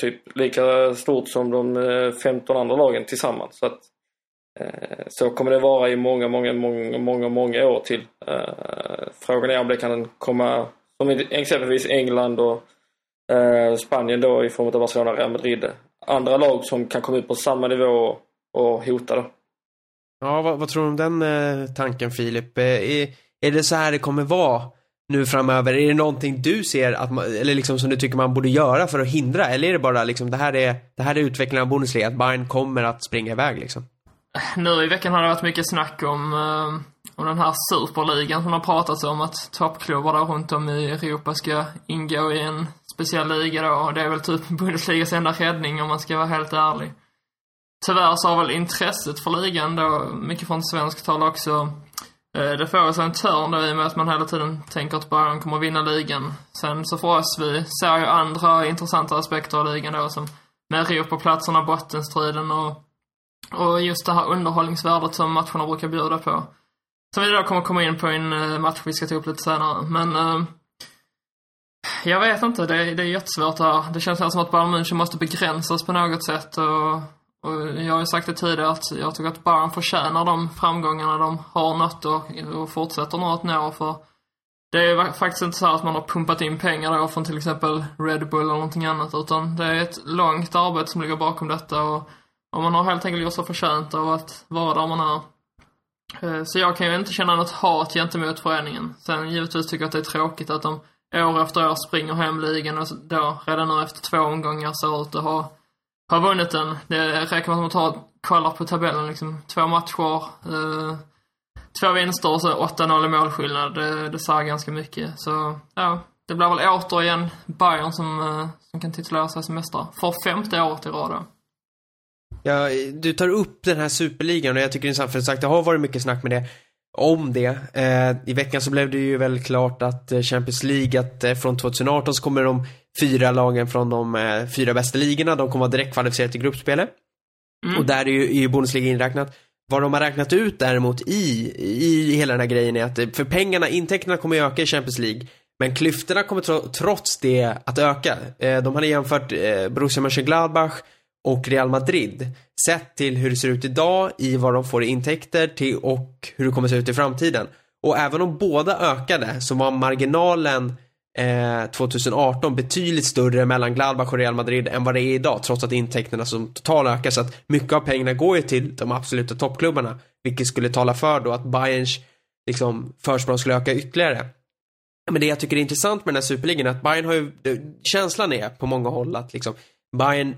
typ lika stort som de eh, 15 andra lagen tillsammans. Så att eh, så kommer det vara i många, många, många, många, många år till. Eh, Frågan är om det kan komma, som exempelvis England och eh, Spanien då i form av Barcelona Real Madrid. Andra lag som kan komma ut på samma nivå och hota då. Ja, vad, vad tror du om den eh, tanken, Filip? Eh, är, är det så här det kommer vara nu framöver? Är det någonting du ser att man, eller liksom som du tycker man borde göra för att hindra? Eller är det bara liksom, det här är, det här är utvecklingen av Bundesliga, att Bayern kommer att springa iväg liksom? Nu i veckan har det varit mycket snack om, eh, om den här superligan som har pratats om, att toppklubbar där runt om i Europa ska ingå i en speciell liga då. Och det är väl typ Bundesligas enda räddning om man ska vara helt ärlig. Tyvärr så har väl intresset för ligan då, mycket från svenskt håll också, eh, det får sig en törn då i och med att man hela tiden tänker att Bayern kommer att vinna ligan. Sen så för oss, vi ser ju andra intressanta aspekter av ligan då som med Europaplatserna, bottenstriden och, och just det här underhållningsvärdet som matcherna brukar bjuda på. Som vi då kommer komma in på i en eh, match vi ska ta upp lite senare. Men eh, jag vet inte, det, är- det är jättesvårt det här. Det känns här som att Bayern München måste begränsas på något sätt och, och jag har ju sagt det tidigare att jag tycker att Bayern förtjänar de framgångarna de har nått och, och fortsätter nå att nå för det är ju faktiskt inte så här att man har pumpat in pengar då från till exempel Red Bull eller någonting annat utan det är ett långt arbete som ligger bakom detta och, och man har helt enkelt gjort sig förtjänt av att vara där man är. Eh, så jag kan ju inte känna något hat gentemot föreningen. Sen givetvis tycker jag att det är tråkigt att de år efter år springer hem ligan och då redan nu efter två omgångar ser ut att ha, har vunnit den. Det räcker med att man tar, kollar på tabellen liksom. Två matcher, eh, två vinster och så 8-0 i målskillnad. Det, det säger ganska mycket. Så ja, det blir väl återigen Bayern som, eh, som kan titulera sig som mästare. För femte året i rad då. Ja, du tar upp den här superligan och jag tycker det är intressant för sagt, det har varit mycket snack med det om det. Eh, I veckan så blev det ju väl klart att eh, Champions League, att eh, från 2018 så kommer de fyra lagen från de fyra bästa ligorna, de kommer vara direkt kvalificerade till gruppspelet. Och där är ju, är ju Bundesliga inräknat. Vad de har räknat ut däremot i, i hela den här grejen är att, för pengarna, intäkterna kommer öka i Champions League. Men klyftorna kommer tro, trots det att öka. De hade jämfört Borussia Mönchengladbach och Real Madrid. Sett till hur det ser ut idag, i vad de får i intäkter till och hur det kommer se ut i framtiden. Och även om båda ökade så var marginalen eh, 2018 betydligt större mellan Gladbach och Real Madrid än vad det är idag, trots att intäkterna som total ökar. Så att mycket av pengarna går ju till de absoluta toppklubbarna, vilket skulle tala för då att Bayerns liksom, försprång skulle öka ytterligare. men det jag tycker är intressant med den här superligan är att Bayern har ju, känslan är på många håll att liksom Bayern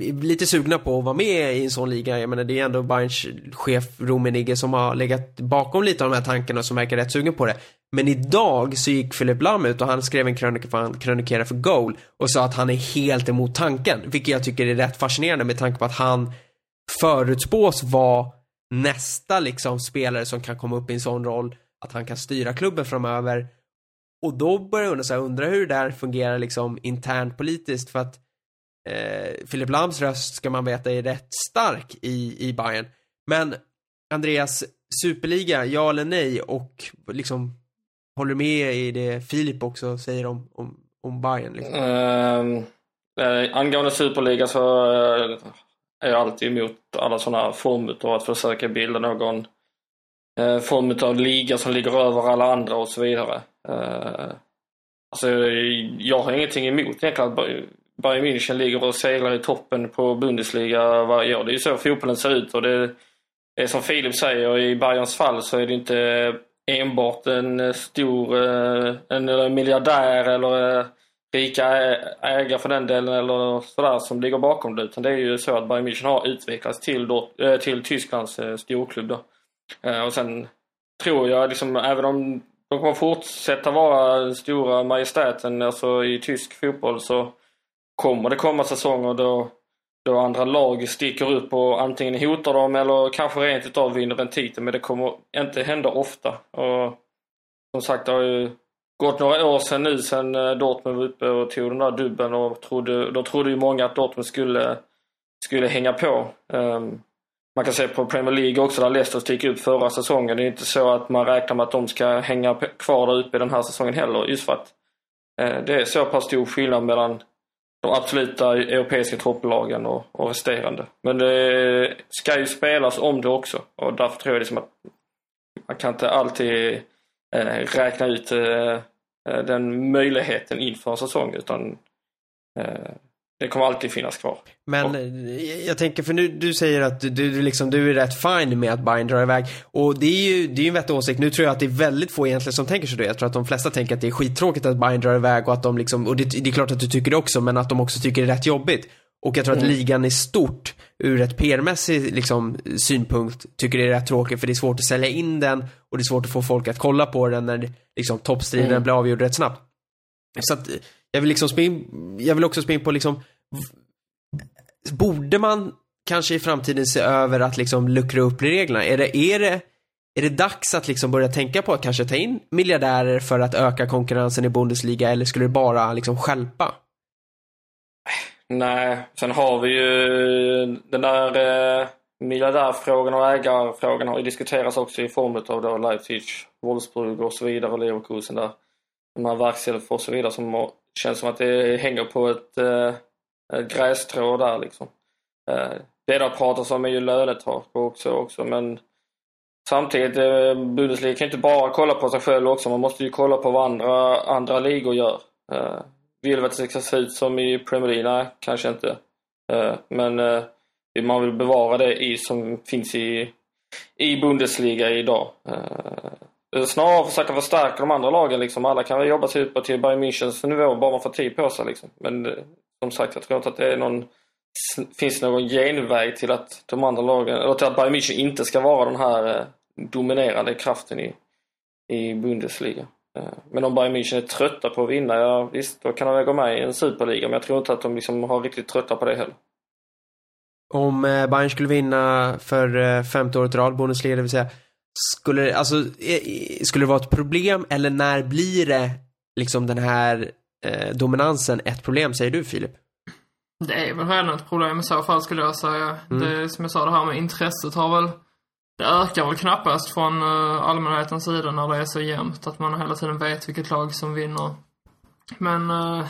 är lite sugna på att vara med i en sån liga. Jag menar det är ändå Bayerns chef Rummenigge som har legat bakom lite av de här tankarna och som verkar rätt sugen på det. Men idag så gick Philip Lam ut och han skrev en krönika för han krönikerar för Goal och sa att han är helt emot tanken. Vilket jag tycker är rätt fascinerande med tanke på att han förutspås vara nästa liksom spelare som kan komma upp i en sån roll att han kan styra klubben framöver. Och då börjar jag undra, så här, undra hur det där fungerar liksom internt politiskt för att eh, Philip Lams röst ska man veta är rätt stark i, i Bayern. Men Andreas, superliga, ja eller nej? Och liksom, håller du med i det Filip också säger om, om, om Bayern? Liksom? Um, eh, angående superliga så eh, är jag alltid emot alla sådana former av att försöka bilda någon eh, form av liga som ligger över alla andra och så vidare. Eh, alltså, jag har ingenting emot egentligen att Bayern München ligger och seglar i toppen på Bundesliga varje år. Det är ju så fotbollen ser ut och det är som Filip säger, i Bayerns fall så är det inte enbart en stor eh, en miljardär eller eh, rika ägare för den delen eller sådär som ligger bakom det. Utan det är ju så att Bayern München har utvecklats till, då, eh, till Tysklands eh, storklubb då. Och sen tror jag liksom, även om de kommer fortsätta vara den stora majestäten alltså i tysk fotboll så kommer det komma säsonger då, då andra lag sticker upp och antingen hotar dem eller kanske rent utav vinner en titel. Men det kommer inte hända ofta. Och som sagt, det har ju gått några år sedan nu sedan eh, Dortmund var uppe och tog den där dubben och trodde, då trodde ju många att Dortmund skulle, skulle hänga på. Um, man kan se på Premier League också där Leicester sticker upp förra säsongen. Det är inte så att man räknar med att de ska hänga kvar där uppe den här säsongen heller. Just för att eh, det är så pass stor skillnad mellan de absoluta europeiska topplagen och, och resterande. Men det ska ju spelas om det också och därför tror jag liksom att man kan inte alltid eh, räkna ut eh, eh den möjligheten inför en säsong utan eh, det kommer alltid finnas kvar. Men och, jag tänker, för nu, du säger att du, du, liksom, du är rätt fine med att Bayern drar iväg. Och det är ju, det är ju en vettig åsikt. Nu tror jag att det är väldigt få egentligen som tänker så. Jag tror att de flesta tänker att det är skittråkigt att Bayern drar iväg och att de liksom, och det, det är klart att du tycker det också, men att de också tycker det är rätt jobbigt. Och jag tror mm. att ligan i stort, ur ett PR-mässig liksom, synpunkt, tycker det är rätt tråkigt för det är svårt att sälja in den och det är svårt att få folk att kolla på den när liksom, toppstriden mm. blir avgjord rätt snabbt. Så att jag vill liksom springa, jag vill också springa på liksom, borde man kanske i framtiden se över att liksom luckra upp reglerna? Är det, är det, är det dags att liksom börja tänka på att kanske ta in miljardärer för att öka konkurrensen i Bundesliga eller skulle det bara liksom skälpa? Nej, sen har vi ju den där eh, miljardärfrågan och ägarfrågan har ju diskuterats också i form av då Leipzig, Wolfsburg och så vidare och Leverkusen där. De här Verkself och så vidare som har känns som att det hänger på ett eh, ett grästrå där liksom. Eh, det där pratas om är ju lönetak också, också men samtidigt, eh, Bundesliga kan inte bara kolla på sig själv också. Man måste ju kolla på vad andra, andra ligor gör. Eh, vill vi att det ska se ut som i Premier League? Nej, kanske inte. Eh, men man vill bevara det i, som finns i, i Bundesliga idag. Eh, snarare försöka förstärka de andra lagen liksom. Alla kan väl jobba sig upp till Bayern Münchens nivå bara man får tid på sig liksom. Men eh, som sagt, jag tror inte att det är någon finns någon genväg till att de andra lagen, eller till att Bayern München inte ska vara den här eh, dominerande kraften i, i Bundesliga. Men om Bayern München är trötta på att vinna, ja visst, då kan de väl gå med i en superliga. Men jag tror inte att de liksom har riktigt trötta på det heller. Om Bayern skulle vinna för femte året i rad, Bundesliga, det vill säga, skulle, alltså, skulle det vara ett problem eller när blir det liksom den här eh, dominansen ett problem, säger du Filip? Det är väl redan ett problem i så fall skulle jag säga. Mm. Det som jag sa, det här med intresset har väl det ökar väl knappast från uh, allmänhetens sida när det är så jämnt. Att man hela tiden vet vilket lag som vinner. Men, uh,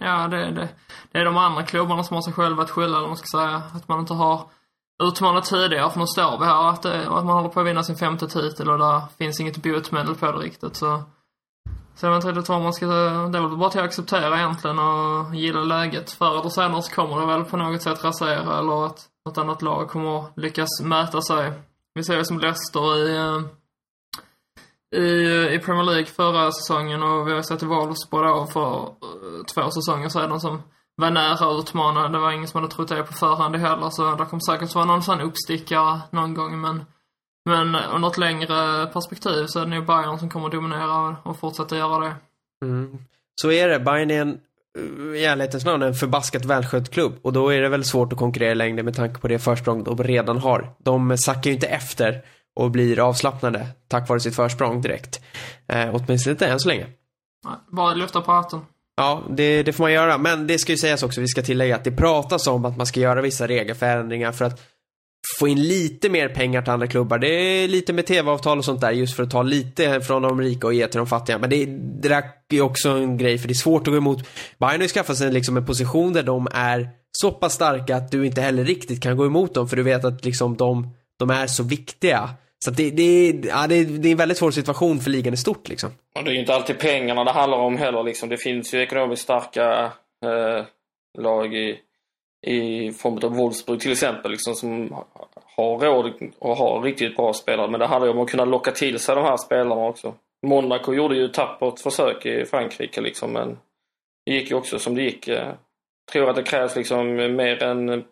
ja det, det, det är de andra klubbarna som har sig själva att skylla, eller man ska säga. Att man inte har utmanat tidigare, för nu står vi här att, eh, att man håller på att vinna sin femte titel och där finns inget botemedel på det riktigt. Så så jag vet inte riktigt vad man ska... Det är väl bara till att acceptera egentligen och gilla läget. Förr eller senare så kommer det väl på något sätt rasera eller att något annat lag kommer lyckas mäta sig. Vi ser ju som Leicester i, eh, i, eh, i Premier League förra säsongen och vi har sett i Wolfsburg då för två säsonger sedan som var nära att utmana. Det var ingen som hade trott det på förhand heller så det kommer säkert vara någon sån uppstickare någon gång men men under ett längre perspektiv så är det nog Bayern som kommer att dominera och fortsätta göra det. Mm. Så är det. Bayern är en i ärlighetens namn en förbaskat välskött klubb och då är det väl svårt att konkurrera längre med tanke på det försprång de redan har. De sackar ju inte efter och blir avslappnade tack vare sitt försprång direkt. Eh, åtminstone inte än så länge. Nej, bara lyfta på hatten. Ja, det, det, får man göra. Men det ska ju sägas också, vi ska tillägga att det pratas om att man ska göra vissa regelförändringar för att få in lite mer pengar till andra klubbar. Det är lite med tv-avtal och sånt där just för att ta lite från de rika och ge till de fattiga. Men det, det där är också en grej för det är svårt att gå emot. Bayern har ju skaffat sig liksom en position där de är så pass starka att du inte heller riktigt kan gå emot dem för du vet att liksom de, de är så viktiga. Så det, det, ja, det, det är en väldigt svår situation för ligan i stort liksom. Och det är ju inte alltid pengarna det handlar om heller liksom. Det finns ju ekonomiskt starka eh, lag i i form av Wolfsburg till exempel, liksom, som har råd och har riktigt bra spelare. Men det handlar ju om att kunna locka till sig de här spelarna också. Monaco gjorde ju ett tappert försök i Frankrike liksom, men det gick ju också som det gick. Jag tror att det krävs liksom mer än,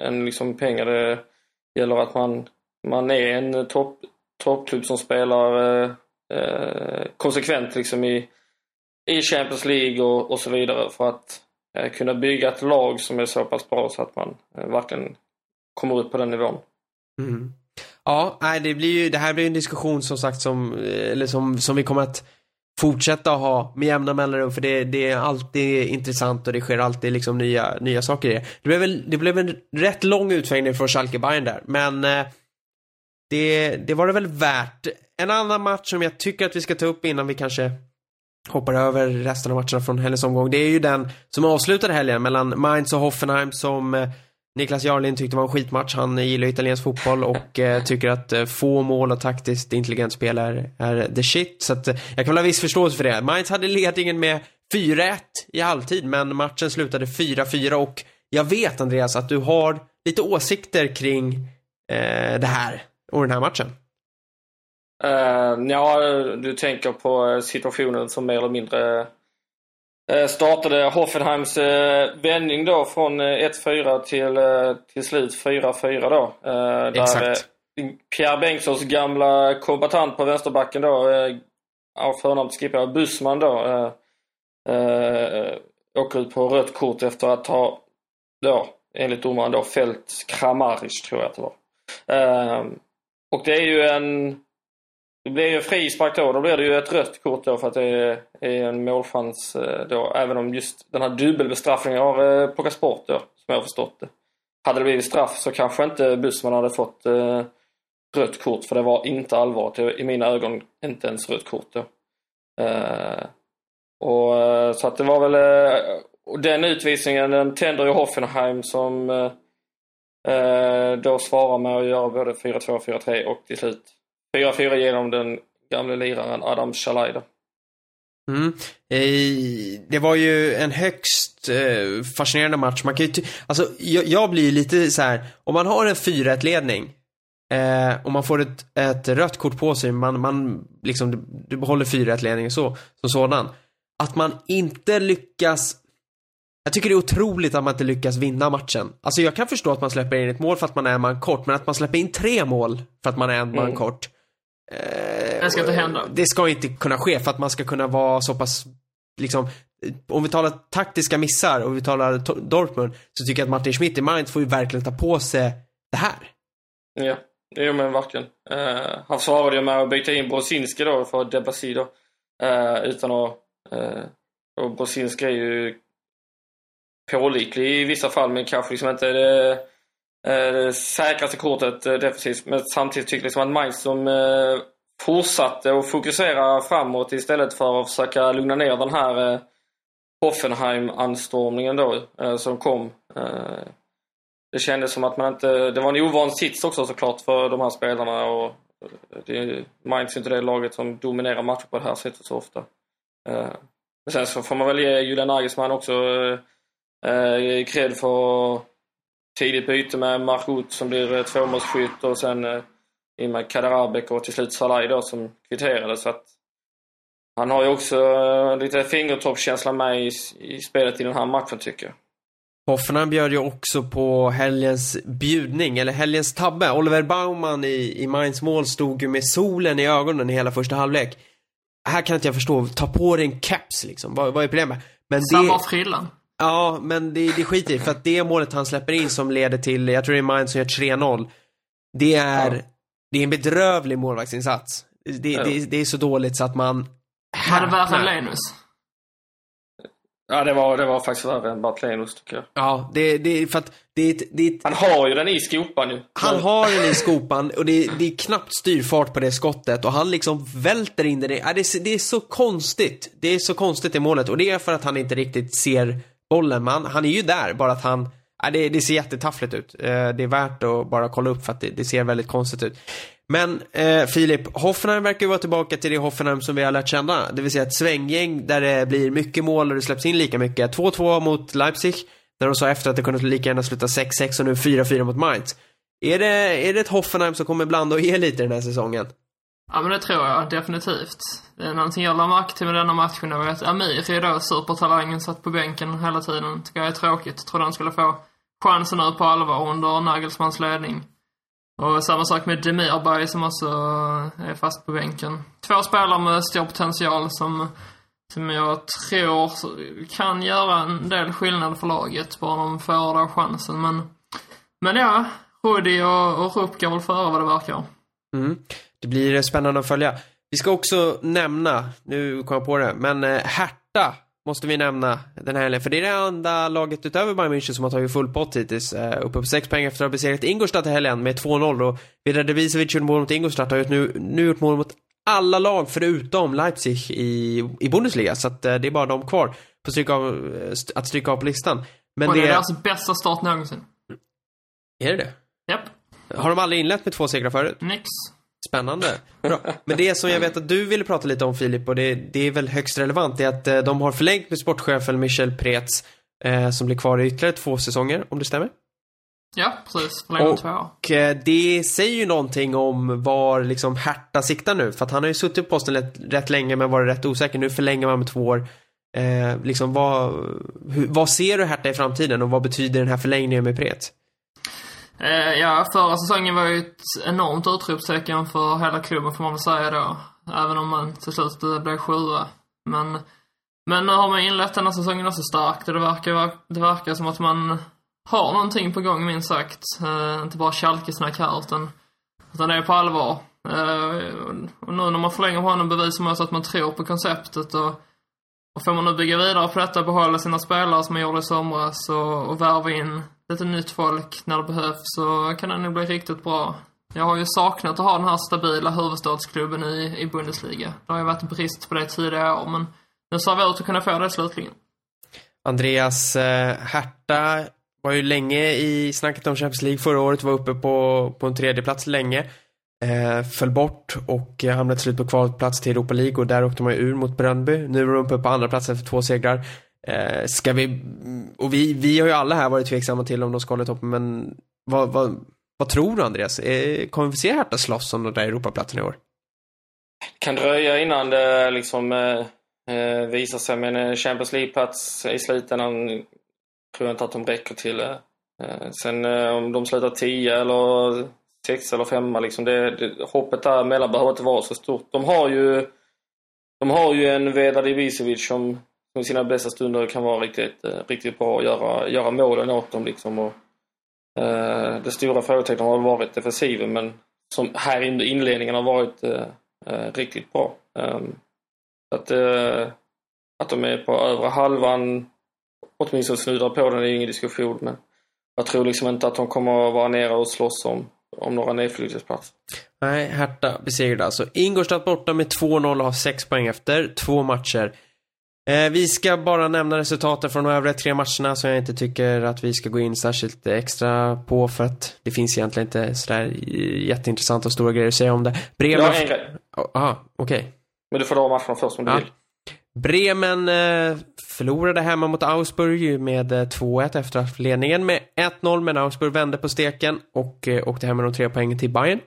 än liksom pengar. Det gäller att man, man är en eh, topp, toppklubb som spelar eh, eh, konsekvent liksom i, i Champions League och, och så vidare för att Eh, kunna bygga ett lag som är så pass bra så att man eh, verkligen kommer upp på den nivån. Mm. Ja, nej, det blir ju, det här blir en diskussion som sagt som, eh, eller som, som vi kommer att fortsätta ha med jämna mellanrum för det, det är alltid intressant och det sker alltid liksom nya, nya saker i det. Det blev, väl, det blev en rätt lång utsvängning från Schalke Bayern där, men det, det var det väl värt. En annan match som jag tycker att vi ska ta upp innan vi kanske hoppar över resten av matcherna från helgens omgång. Det är ju den som avslutade helgen mellan Mainz och Hoffenheim som eh, Niklas Jarlin tyckte var en skitmatch. Han gillar italiensk fotboll och eh, tycker att eh, få mål och taktiskt intelligent spel är, är the shit. Så att, eh, jag kan väl ha viss förståelse för det. Mainz hade ledningen med 4-1 i halvtid, men matchen slutade 4-4 och jag vet Andreas att du har lite åsikter kring eh, det här och den här matchen. Uh, ja, du tänker på situationen som mer eller mindre uh, startade Hoffenheims uh, vändning då från 1-4 till, till slut 4-4 då. Exakt. Där, Pierre Bengtssons gamla kombatant på vänsterbacken då, av förnamn skippar Bussman då, åker ut på rött kort efter att ha, då, enligt domaren då, fällt Kramaric tror jag att det var och det är ju en det blir ju frispark då. Då blir det ju ett rött kort då för att det är, en målchans eh, då. Även om just den här dubbelbestraffningen har eh, plockats bort då, som jag har förstått det. Hade det blivit straff så kanske inte Bussman hade fått eh, rött kort för det var inte allvarligt. I mina ögon inte ens rött kort då. Eh, och, eh, så att det var väl... Eh, och den utvisningen den tänder ju Hoffenheim som Eh, då svarar med att göra både 4-2 4-3 och till slut 4-4 genom den gamle liraren Adam Shalaida. Mm. Eh, det var ju en högst eh, fascinerande match. Man kan ju alltså, jag, blir lite så här, om man har en 4-1 ledning och man får ett, ett rött kort på sig, man, man liksom, du, du behåller 4-1 ledningen så, som sådan. Att man inte lyckas jag tycker det är otroligt att man inte lyckas vinna matchen. Alltså jag kan förstå att man släpper in ett mål för att man är en man kort, men att man släpper in tre mål för att man är en man mm. kort. Eh, det ska inte hända. Det ska inte kunna ske för att man ska kunna vara så pass, liksom, om vi talar taktiska missar och vi talar Dortmund, så tycker jag att Martin Schmidt i Mainz får ju verkligen ta på sig det här. Ja, jo men verkligen. Uh, han svarade ju med att byta in Brosinski då för Debussy då. Uh, utan att... Uh, och Brosinski är ju pålitlig i vissa fall men kanske liksom inte det eh, det säkraste kortet eh, defensivt. Men samtidigt tycker jag liksom att Mainz som eh, fortsatte att fokusera framåt istället för att försöka lugna ner den här Hoffenheim-anstormningen då som kom. Det kändes som att man inte... Det var en ovan sits också såklart för de här spelarna och det, Mainz är inte det laget som dominerar matcher på det här sättet så ofta. Men sen så får man väl ge Julian Nagelsmann också eh, cred för tidigt byte med Mark Uth som blir tvåmålsskytt och sen i och med Kaderabek och till slut Salai då som kvitterade. Så att han har ju också eh, lite fingertoppskänsla med i, i spelet i den här matchen tycker jag. Hoffenheim bjöd ju också på helgens bjudning, eller helgens tabbe. Oliver Baumann i, i Mainz mål stod ju med solen i ögonen i hela första halvlek. Här kan inte jag förstå, ta på dig en caps liksom. Vad, vad är problemet? Men Samma frillan. Ja, men det, det skiter i för att det målet han släpper in som leder till, jag tror det är Mainz som gör 3-0. Det är, ja. det är en bedrövlig målvaktsinsats. Det, ja. det, det, är så dåligt så att man... Var det värre än Lenus? Ja, det var, det var faktiskt värre än Bartlenos tycker jag. Ja, det, det är för att det, det, Han har ju den i skopan ju. Han har den i skopan och det, det är knappt styrfart på det skottet och han liksom välter in den. Ja, det, det är så konstigt. Det är så konstigt i målet och det är för att han inte riktigt ser bollen. Men han, han är ju där, bara att han äh, det, det ser jättetaffligt ut. Eh, det är värt att bara kolla upp för att det, det ser väldigt konstigt ut. Men eh, Filip, Hoffenheim verkar ju vara tillbaka till det Hoffenheim som vi har lärt känna. Det vill säga ett svänggäng där det blir mycket mål och det släpps in lika mycket. 2-2 mot Leipzig, där de sa efter att det kunde lika gärna sluta 6-6 och nu 4-4 mot Mainz. Är det, är det ett Hoffenheim som kommer blanda och ge lite den här säsongen? Ja men det tror jag definitivt. Det är någonting jag lade märke till med denna matchen var att Amir är då supertalangen satt på bänken hela tiden. Tycker jag är tråkigt. Trodde han skulle få chansen nu på allvar under Nagelsmans ledning. Och samma sak med Demirberg som också är fast på bänken. Två spelare med stor potential som, som jag tror kan göra en del skillnad för laget, bara de får då chansen. Men, men ja, Rudi och, och Rupp går väl före vad det verkar. Mm. Det blir spännande att följa. Vi ska också nämna, nu kom jag på det, men eh, Hertha måste vi nämna den här helgen. För det är det enda laget utöver Bayern München som har tagit full pott hittills. Uh, uppe på 6 poäng efter att ha besegrat Ingolstadt i helgen med 2-0. Och Vidar Devisevic gjorde mål mot Ingolstadt har nu, nu gjort mål mot alla lag förutom Leipzig i, i Bundesliga. Så att, uh, det är bara de kvar på stryka av, att stryka av på listan. Men och det, är alltså bästa start någonsin. Är det det? Japp. Har de aldrig inlett med två segrar förut? Nix. Spännande. Bra. Men det som jag vet att du ville prata lite om Filip och det, det är väl högst relevant är att eh, de har förlängt med sportchefen Michel Preetz eh, som blir kvar i ytterligare två säsonger, om det stämmer? Ja, precis. Förlängt två Och eh, det säger ju någonting om var liksom Hertha siktar nu. För att han har ju suttit på posten rätt, rätt länge men varit rätt osäker. Nu förlänger man med två år. Eh, liksom vad, hur, vad ser du Hertha i framtiden och vad betyder den här förlängningen med Preetz? Eh, ja, förra säsongen var ju ett enormt utropstecken för hela klubben får man väl säga då. Även om man till slut blev sjua. Men, men nu har man inlett den här säsongen också starkt och det verkar, det verkar som att man har någonting på gång minst sagt. Eh, inte bara Schalke-snack här utan, utan det är på allvar. Eh, och nu när man förlänger honom bevisar man också att man tror på konceptet och, och får man nu bygga vidare på detta, och behålla sina spelare som man gjorde i somras och, och värva in lite nytt folk när det behövs så kan det nog bli riktigt bra. Jag har ju saknat att ha den här stabila huvudstadsklubben i, i Bundesliga. Det har ju varit brist på det tidigare år, men nu ser vi ut att kunna få det slutligen. Andreas eh, Herta var ju länge i snacket om Champions League förra året, var uppe på, på en tredje plats länge. Eh, föll bort och hamnade till slut på kvalplats till Europa League och där åkte man ju ur mot Bröndby. Nu är de uppe på andra plats för två segrar. Eh, ska vi, och vi, vi har ju alla här varit tveksamma till om de ska hålla toppen, men vad, vad, vad tror du Andreas? Eh, kommer vi se Hertha slåss om de där Europaplatserna i år? Det kan dröja innan det liksom eh, eh visar sig, men en Champions League-plats i slutändan tror jag inte att de räcker till. Eh. eh sen eh, om de slutar 10 eller 6 eller 5 liksom, det, det, hoppet däremellan behöver inte vara så stort. De har ju de har ju en Vedar Ivicevic som i sina bästa stunder kan vara riktigt, eh, riktigt bra att göra, göra målen åt dem liksom. Och, eh, det stora frågetecknet har varit defensiven men som här i inledningen har varit eh, eh riktigt bra. Um, att, eh, att de är på övre halvan, åtminstone snuddar på den, är ingen diskussion men jag tror liksom inte att de kommer att vara nere och slåss om, om några nedflyttningsplatser. Nej, Hertha besegrade alltså Ingolstadt borta med 2-0 och har 6 poäng efter två matcher. Eh, vi ska bara nämna resultaten från de övriga tre matcherna som jag inte tycker att vi ska gå in särskilt extra på för att det finns egentligen inte sådär jätteintressanta och stora grejer att säga om det. Bremen... Ja, en grej. Jaha, okej. Okay. Men du får dra matcherna först om du ja. vill. Bremen eh, förlorade hemma mot Augsburg med eh, 2-1 efter att ha haft ledningen med 1-0 men Augsburg vände på steken och eh, åkte hem med de tre poängen till Bayern.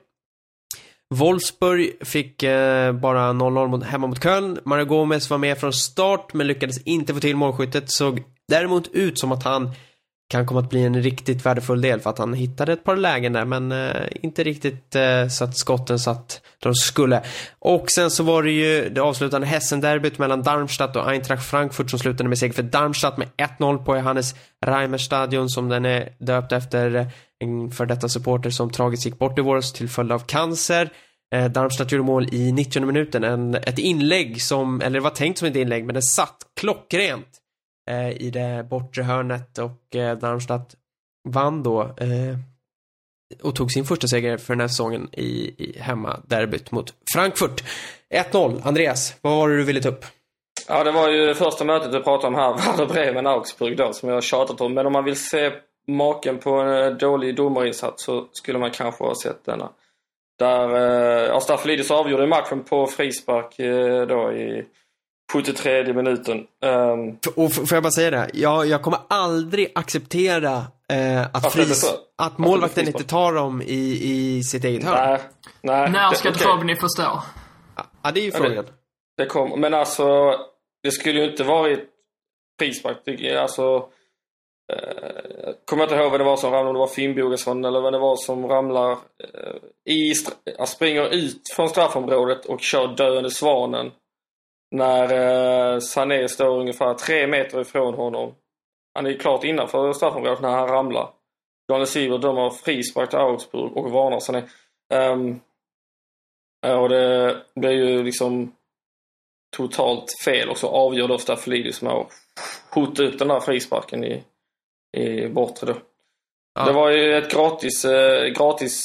Wolfsburg fick eh, bara 0-0 hemma mot Köln. Mario Gomez var med från start men lyckades inte få till målskyttet. Såg däremot ut som att han kan komma att bli en riktigt värdefull del för att han hittade ett par lägen där men eh, inte riktigt eh, så att skotten satt de skulle. Och sen så var det ju det avslutande Hessen-derbyt mellan Darmstadt och Eintracht Frankfurt som slutade med seger för Darmstadt med 1-0 på Johannes Reimerstadion som den är döpt efter eh, en för detta supporter som tragiskt gick bort i våras till följd av cancer. Eh, Darmstadt gjorde mål i 90 minuten, en, ett inlägg som, eller det var tänkt som ett inlägg, men det satt klockrent Eh, i det bortre hörnet och eh, Darmstadt vann då eh, och tog sin första seger för den här säsongen i, i hemmaderbyt mot Frankfurt. 1-0. Andreas, vad var det du ville ta upp? Ja, det var ju det första mötet du pratade om här, Werder Bremen-Augsburg då, som jag har tjatat om. Men om man vill se maken på en eh, dålig domarinsats så skulle man kanske ha sett denna. Där eh, Astafilidis avgjorde matchen på frispark eh, då i 73 minuten. Um, och får jag bara säga det? Jag, jag kommer aldrig acceptera eh, att, fris, att målvakten inte tar dem i, i sitt eget hörn. Nej, nej. När ska okay. Tobni förstå? Ja, det är ju frågan. Det, det kom, men alltså, det skulle ju inte varit frispark. Alltså, eh, kommer inte ihåg vad det var som ramlade, om det var Finnbogason eller vad det var som ramlar eh, i, springer ut från straffområdet och kör döende svanen när eh, Sané står ungefär tre meter ifrån honom. Han är klart innanför straffområdet när han ramlar. Daniel Sieber dömer frispark till Augsburg och varnar Sané. Um, och det blir ju liksom totalt fel och så avgör då Staffilidis med att skjuta upp den där frisparken i, i bortre då. Ja. Det var ju ett gratis, eh, gratis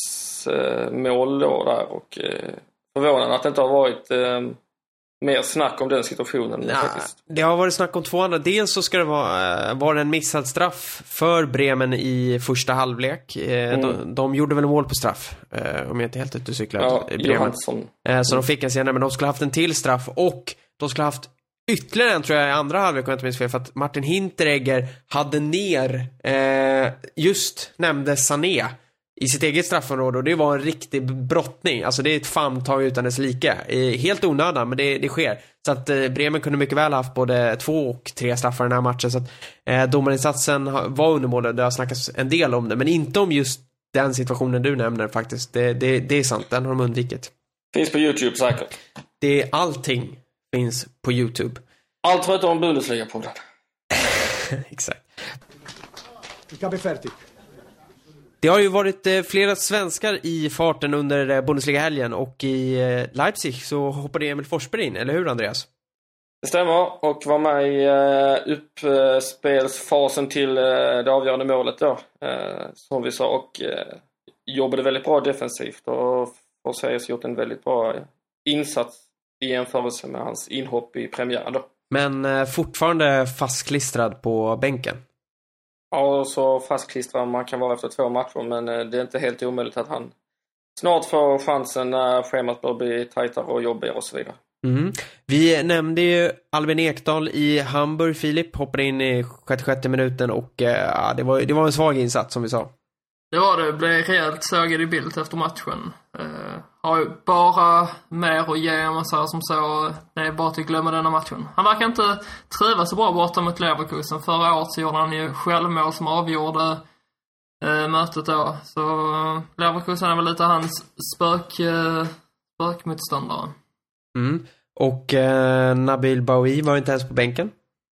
eh, mål då där och eh, förvånande att det inte har varit eh, mer snack om den situationen. Nah, faktiskt. Det har varit snack om två andra. Dels så ska det vara, äh, vara en missad straff för Bremen i första halvlek. Eh, mm. de, de, gjorde väl mål på straff, eh, om jag inte helt ute och cyklar. Ja, Bremen. Eh, så mm. de fick en senare, men de skulle haft en till straff och de skulle haft ytterligare en tror jag i andra halvlek om jag inte minns fel för att Martin Hinteregger hade ner, eh, just nämnde Sané i sitt eget straffområde och det var en riktig brottning. Alltså det är ett famntag utan dess like. Helt onödan, men det, det sker. Så att eh, Bremen kunde mycket väl haft både två och tre straffar i den här matchen. Så att eh, domarinsatsen var undermålig, det har snackats en del om det, men inte om just den situationen du nämner faktiskt. Det, det, det är sant, den har de undvikit. Finns på YouTube säkert. Det är allting finns på YouTube. Allt förutom Bundesliga-podden. Exakt. Vi kan bli färdigt. Det har ju varit eh, flera svenskar i farten under eh, Bundesliga-helgen och i eh, Leipzig så hoppade Emil Forsberg in, eller hur Andreas? Det stämmer och var med i uppspelsfasen till det avgörande målet då, som vi sa, och jobbade väldigt bra defensivt och får sägas gjort en väldigt bra insats i jämförelse med hans inhopp i premiären då. Men fortfarande fastklistrad på bänken? Ja, så fastklistrad man kan vara efter två matcher men eh, det är inte helt omöjligt att han snart får chansen när schemat börjar bli tajtare och jobbigare och så vidare. Mm. Vi nämnde ju Albin Ekdal i Hamburg, Filip, hoppade in i 66 minuten och eh, ja, det, var, det var en svag insats som vi sa. Det var det. Blev rejält sågad i bild efter matchen. Uh, har ju bara mer att ge om man säger som så. Det är bara att glömma denna matchen. Han verkar inte trivas så bra borta mot Leverkusen. Förra året så gjorde han ju självmål som avgjorde uh, mötet då. Så uh, Leverkusen är väl lite hans spök, uh, spökmotståndare. Mm. Och uh, Nabil Baoui var inte ens på bänken.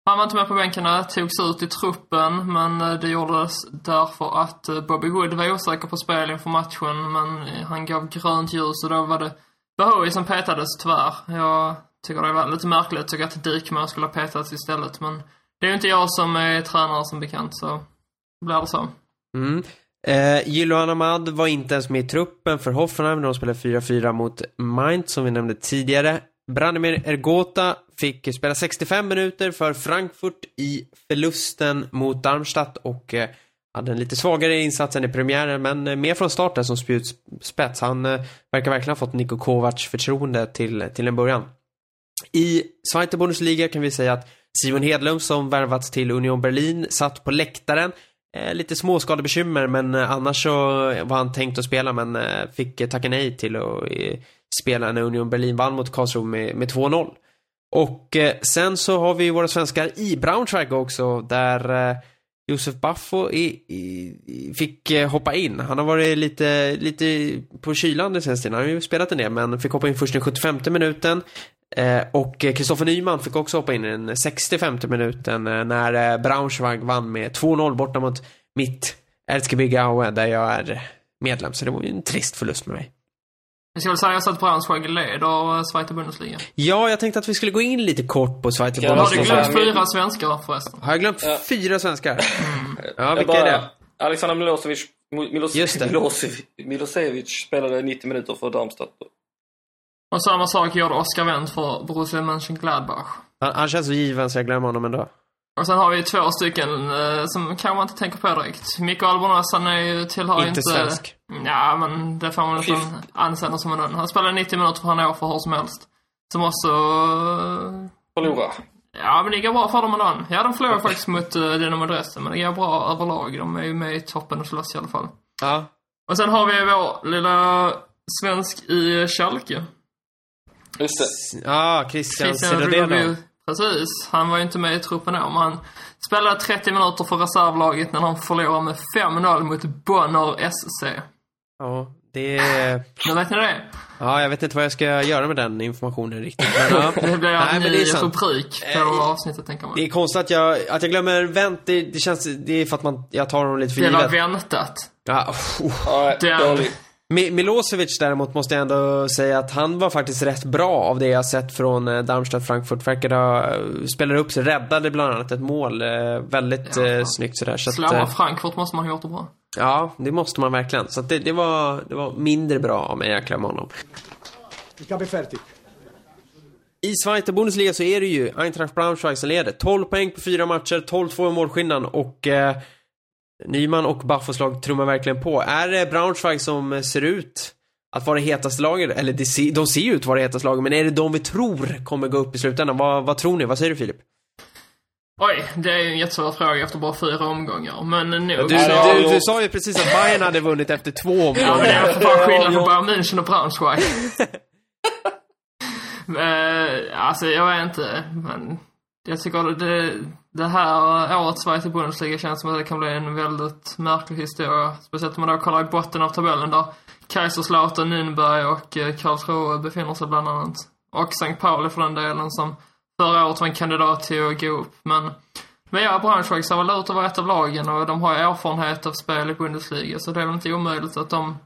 Han var inte med på bänken, eh, togs ut i truppen, men eh, det gjordes därför att eh, Bobby Wood var osäker på spel inför matchen, men han gav grönt ljus och då var det Bahoui som petades tyvärr. Jag tycker det var lite märkligt, tycker att Dykman skulle ha petats istället, men det är ju inte jag som är tränare som bekant, så blir det så. Mm. Eh, Jiloan Ahmad var inte ens med i truppen för Hoffenheim när de spelade 4-4 mot Mainz, som vi nämnde tidigare. Branimir Ergota fick spela 65 minuter för Frankfurt i förlusten mot Darmstadt och eh, hade en lite svagare insats än i premiären men eh, mer från starten som spjutspets. Han eh, verkar verkligen ha fått Niko Kovacs förtroende till, till en början. I Zweite Bundesliga kan vi säga att Simon Hedlund som värvats till Union Berlin satt på läktaren eh, lite småskadebekymmer men annars så var han tänkt att spela men fick tacka nej till att spela när Union Berlin vann mot Karlsruhe med, med 2-0. Och eh, sen så har vi våra svenskar i Braunschweig också där eh, Josef Baffo i, i, fick eh, hoppa in. Han har varit lite, lite på kylan den senaste tiden. Han har ju spelat en del men fick hoppa in först den 75 minuten. Eh, och eh, Kristoffer Nyman fick också hoppa in i den 65 minuten eh, när eh, Braunschweig vann med 2-0 borta mot mitt Erzgebirge där jag är medlem. Så det var ju en trist förlust med mig. Jag ska väl säga så att Braunschweig leder Zweite Bundesliga. Ja, jag tänkte att vi skulle gå in lite kort på Zweite Ja, Har du Bundesliga. glömt fyra svenskar förresten? Har jag glömt Ja. fyra svenskar? Ja, Jag vilka är det? Alexander Milosevic, Milos, Just det. Milosevic, Milosevic spelade 90 minuter för Darmstadt. Och samma sak gjorde Oskar Wendt för Borussia Mönchengladbach. Han, han känns så given så jag glömmer honom ändå. Och sen har vi två stycken eh, som kanske man inte tänker på direkt. Mikko Albonas, han är ju, tillhör Inte inte... svensk. Ja, men det får man nästan anse som en Han spelade 90 minuter för Hannover hur som helst. Som också... eh, Förlora. Ja, men det går bra för dem ändå. Ja, de förlorade faktiskt mot uh, Dynamo Dresden, men det går bra överlag. De är ju med i toppen och slåss i alla fall. Ja. Och sen har vi vår lilla svensk i Schalke. Just det. Ja, Christian Christian. Rubio. Precis. Han var ju inte med i truppen då, men han spelade 30 minuter för reservlaget när de förlorade med 5-0 mot Bonner SC. Ja, det är... Nu vet ni det? Ja, jag vet inte vad jag ska göra med den informationen riktigt. Men, ja. Det blir Nej, en men ny det är sant. rubrik på Eh, avsnittet, tänker man. Det är konstigt att jag, att jag glömmer vänt, det, det känns, det är för att man, jag tar honom lite för Det var givet. väntat. Ja, oh. Ja, Den- Milosevic däremot måste jag ändå säga att han var faktiskt rätt bra av det jag sett från eh, Darmstadt Frankfurt. Verkade ha, eh, spelade upp sig, räddade bland annat ett mål. Eh, väldigt Ja. snyggt sådär. Så att, Slår eh, Frankfurt måste man ha gjort det bra. Ja, det måste man verkligen. Så det, det, var, det var mindre bra av mig att klämma honom. Ich habe fertig. I Zweite Bundesliga så är det ju Eintracht Braunschweig som leder. 12 poäng på fyra matcher, 12-2 i målskillnad och eh, Nyman och Baffos lag trummar verkligen på. Är det Braunschweig som ser ut att vara det hetaste laget? Eller det ser, de ser ju ut att vara det hetaste laget, men är det de vi tror kommer gå upp i slutändan? Vad, vad tror ni? Vad säger du Filip? Oj, det är ju en jättesvår fråga efter bara fyra omgångar. Men nog Du, så... Du, du sa ju precis att Bayern hade vunnit efter två Ja, men det omgångar. är för fan skillnad på Bayern München och Braunschweig. Eh, alltså, jag vet inte. Men jag tycker det, det här årets Zweite Bundesliga känns som att det kan bli en väldigt märklig historia. Speciellt om man då kollar i botten av tabellen där Kaiserslautern, Nürnberg och eh, Karlsruhe befinner sig bland annat. Och St. Pauli för den delen som förra året var en kandidat till att gå upp. Men, men ja, Braunschweig ser väl ut att vara ett av lagen och de har ju erfarenhet av spel i Bundesliga så det är väl inte omöjligt att de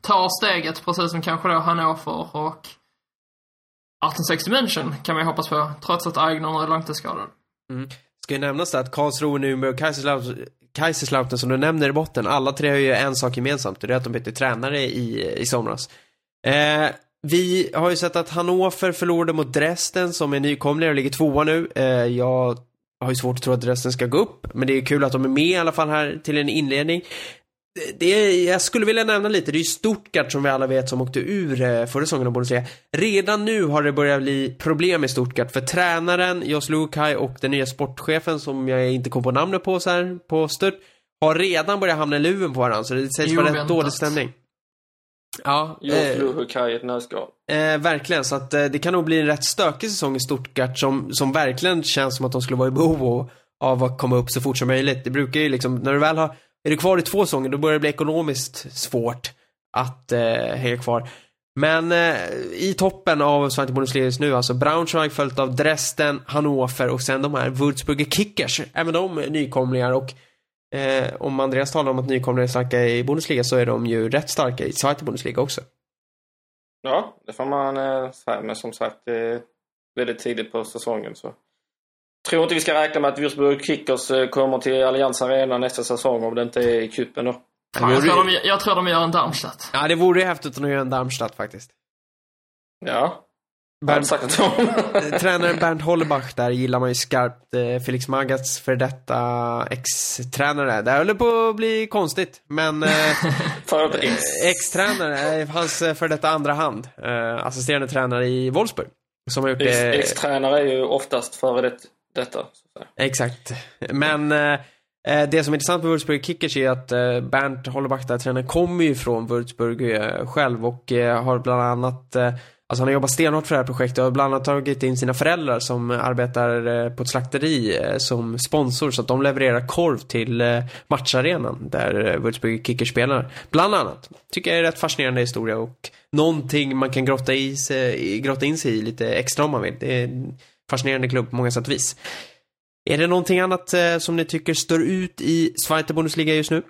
tar steget precis som kanske då Hannover och 1860 München kan man ju hoppas på, trots att Aigner är långtidsskadad. Mm. Ska ju nämnas det att Karlsruhe, Nürnberg och Kaiserslautern, Kaiserslautern som du nämner i botten, alla tre har ju en sak gemensamt och det är att de bytte tränare i, i somras. Eh, vi har ju sett att Hannover förlorade mot Dresden som är nykomlingar och ligger tvåa nu. Eh, jag har ju svårt att tro att Dresden ska gå upp, men det är kul att de är med i alla fall här till en inledning. Det- är, jag skulle vilja nämna lite, det är ju Stuttgart som vi alla vet som åkte ur eh, förra säsongen av Bundesliga. Redan nu har det börjat bli problem i Stuttgart för tränaren, Jos Lukai och den nya sportchefen som jag inte kom på namnet på så här på stört, har redan börjat hamna i luven på varandra så det sägs vara rätt dålig stämning. Ja, Just eh, Luhukai i ett nötskal. Eh, verkligen, så att eh, det kan nog bli en rätt stökig säsong i Stuttgart som, som verkligen känns som att de skulle vara i behov av, att komma upp så fort som möjligt. Det brukar ju liksom, när du väl har, är du kvar i två säsonger, då börjar det bli ekonomiskt svårt att eh, hänga kvar. Men eh, i toppen av Zweite Bundesliga nu, alltså Braunschweig följt av Dresden, Hannover och sen de här Würzburger Kickers. Även de nykomlingar och eh, om Andreas talar om att nykomlingar är starka i Bundesliga så är de ju rätt starka i Zweite Bundesliga också. Ja, det får man eh, säga. Men som sagt, det är väldigt tidigt på säsongen. Så. Tror inte vi ska räkna med att Würzburg Kickers eh, kommer till Allianz Arena nästa säsong om det inte är i cupen då. Fan, jag, tror de, jag tror de gör en Darmstadt. Ja, det vore ju häftigt att de gör en Darmstadt faktiskt. Ja, Bernt, om. tränaren Bernt Hollerbach där gillar man ju skarpt. Eh, Felix Magats för detta ex-tränare. Det höll det på att bli konstigt, men eh, ex-tränare, eh, hans eh, för detta andra hand. Eh, assisterande tränare i Wolfsburg. Som har gjort det... Ex- Ex-tränare är ju oftast före det, detta. Exakt. Men eh, Eh, det som är intressant med Würzburg Kickers är att eh, Bernt Holleback, där tränaren, kommer ju från Würzburg eh, själv och eh, har bland annat eh, Alltså han har jobbat stenhårt för det här projektet och har bland annat tagit in sina föräldrar som arbetar eh, på ett slakteri eh, som sponsor så att de levererar korv till eh, matcharenan där eh, Würzburg Kickers spelar. Bland annat. Tycker jag är en rätt fascinerande historia och någonting man kan grotta, i sig, grotta in sig i lite extra om man vill. Det är en fascinerande klubb på många sätt och vis. Är det någonting annat som ni tycker står ut i Zweite Bundesliga just nu?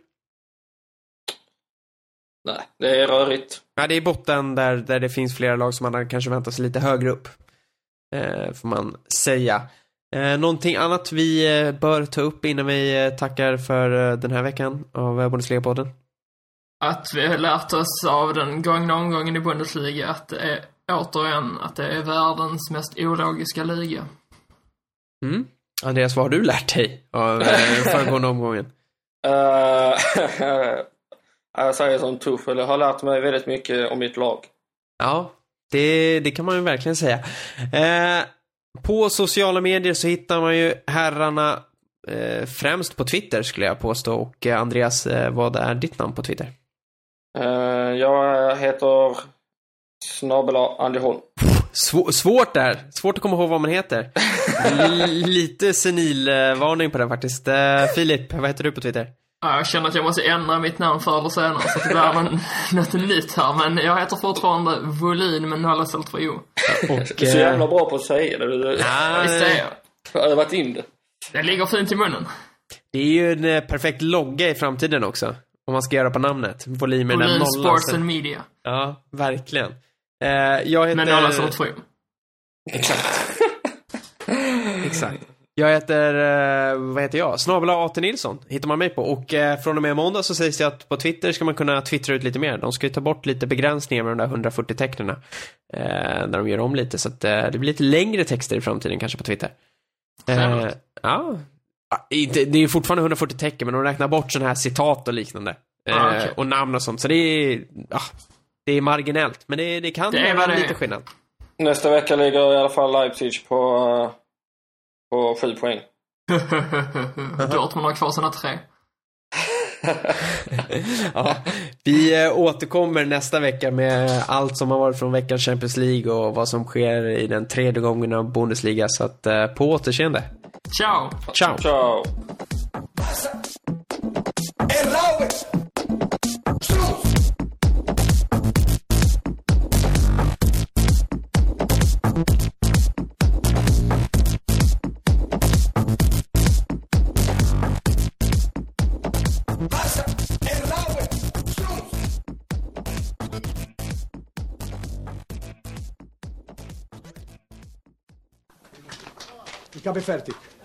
Nej, det är rörigt. Ja, det är botten där, där det finns flera lag som man hade kanske väntat sig lite högre upp. Eh, får man säga. Eh, någonting annat vi eh, bör ta upp innan vi eh, tackar för eh, den här veckan av eh, Bundesliga-podden? Att vi har lärt oss av den gångna omgången i Bundesliga att det är återigen att det är världens mest ologiska liga. Mm. Andreas, vad har du lärt dig av eh, föregående omgången? Jag säger som Tuchel, jag har lärt mig väldigt mycket om mitt lag. Ja, det, det kan man ju verkligen säga. Eh, på sociala medier så hittar man ju herrarna eh, främst på Twitter skulle jag påstå. Och eh, Andreas, eh, vad är ditt namn på Twitter? Uh, jag heter snabel Andy Holm. Svå, svårt där. Svårt att komma ihåg vad man heter. L lite senilvarning på den faktiskt. Eh, Filip, vad heter du på Twitter? Ja, jag känner att jag måste ändra mitt namn förr eller senare så att det blir någon, något nytt här. Men jag heter fortfarande Volin med noll istället för O. Och, Du är så jävla bra på att säga det. Ah, Visst är jag? har övat in det. Det ligger fint i munnen. det är ju en eh, perfekt logga i framtiden också. Om man ska göra på namnet. Volym med den Volin nollan. Sports sen. and Media. Ja, verkligen. Eh, jag heter... Med noll istället för O. Exakt. Exakt. Jag heter, eh, vad heter jag? Snabel A.T. Nilsson hittar man mig på. Och eh, från och med måndag så sägs det att på Twitter ska man kunna twittra ut lite mer. De ska ju ta bort lite begränsningar med de där 140 tecknen. Eh, när de gör om lite. Så att det blir lite längre texter i framtiden kanske på Twitter. Eh, ja. Inte- Det är fortfarande 140 tecken men de räknar bort sådana här citat och liknande. Ah, okej. Och namn och sånt. Så det är, ja, det är marginellt. Men det, det kan Det är göra vad det lite skillnad. Nästa vecka ligger i alla fall Leipzig på, på sju poäng. Dortmund har kvar sina tre. Ja, vi eh, återkommer nästa vecka med allt som har varit från veckans Champions League och vad som sker i den tredje gången av Bundesliga. Så att eh, på återseende. Ciao! Ciao! Ciao! Cape Fertic.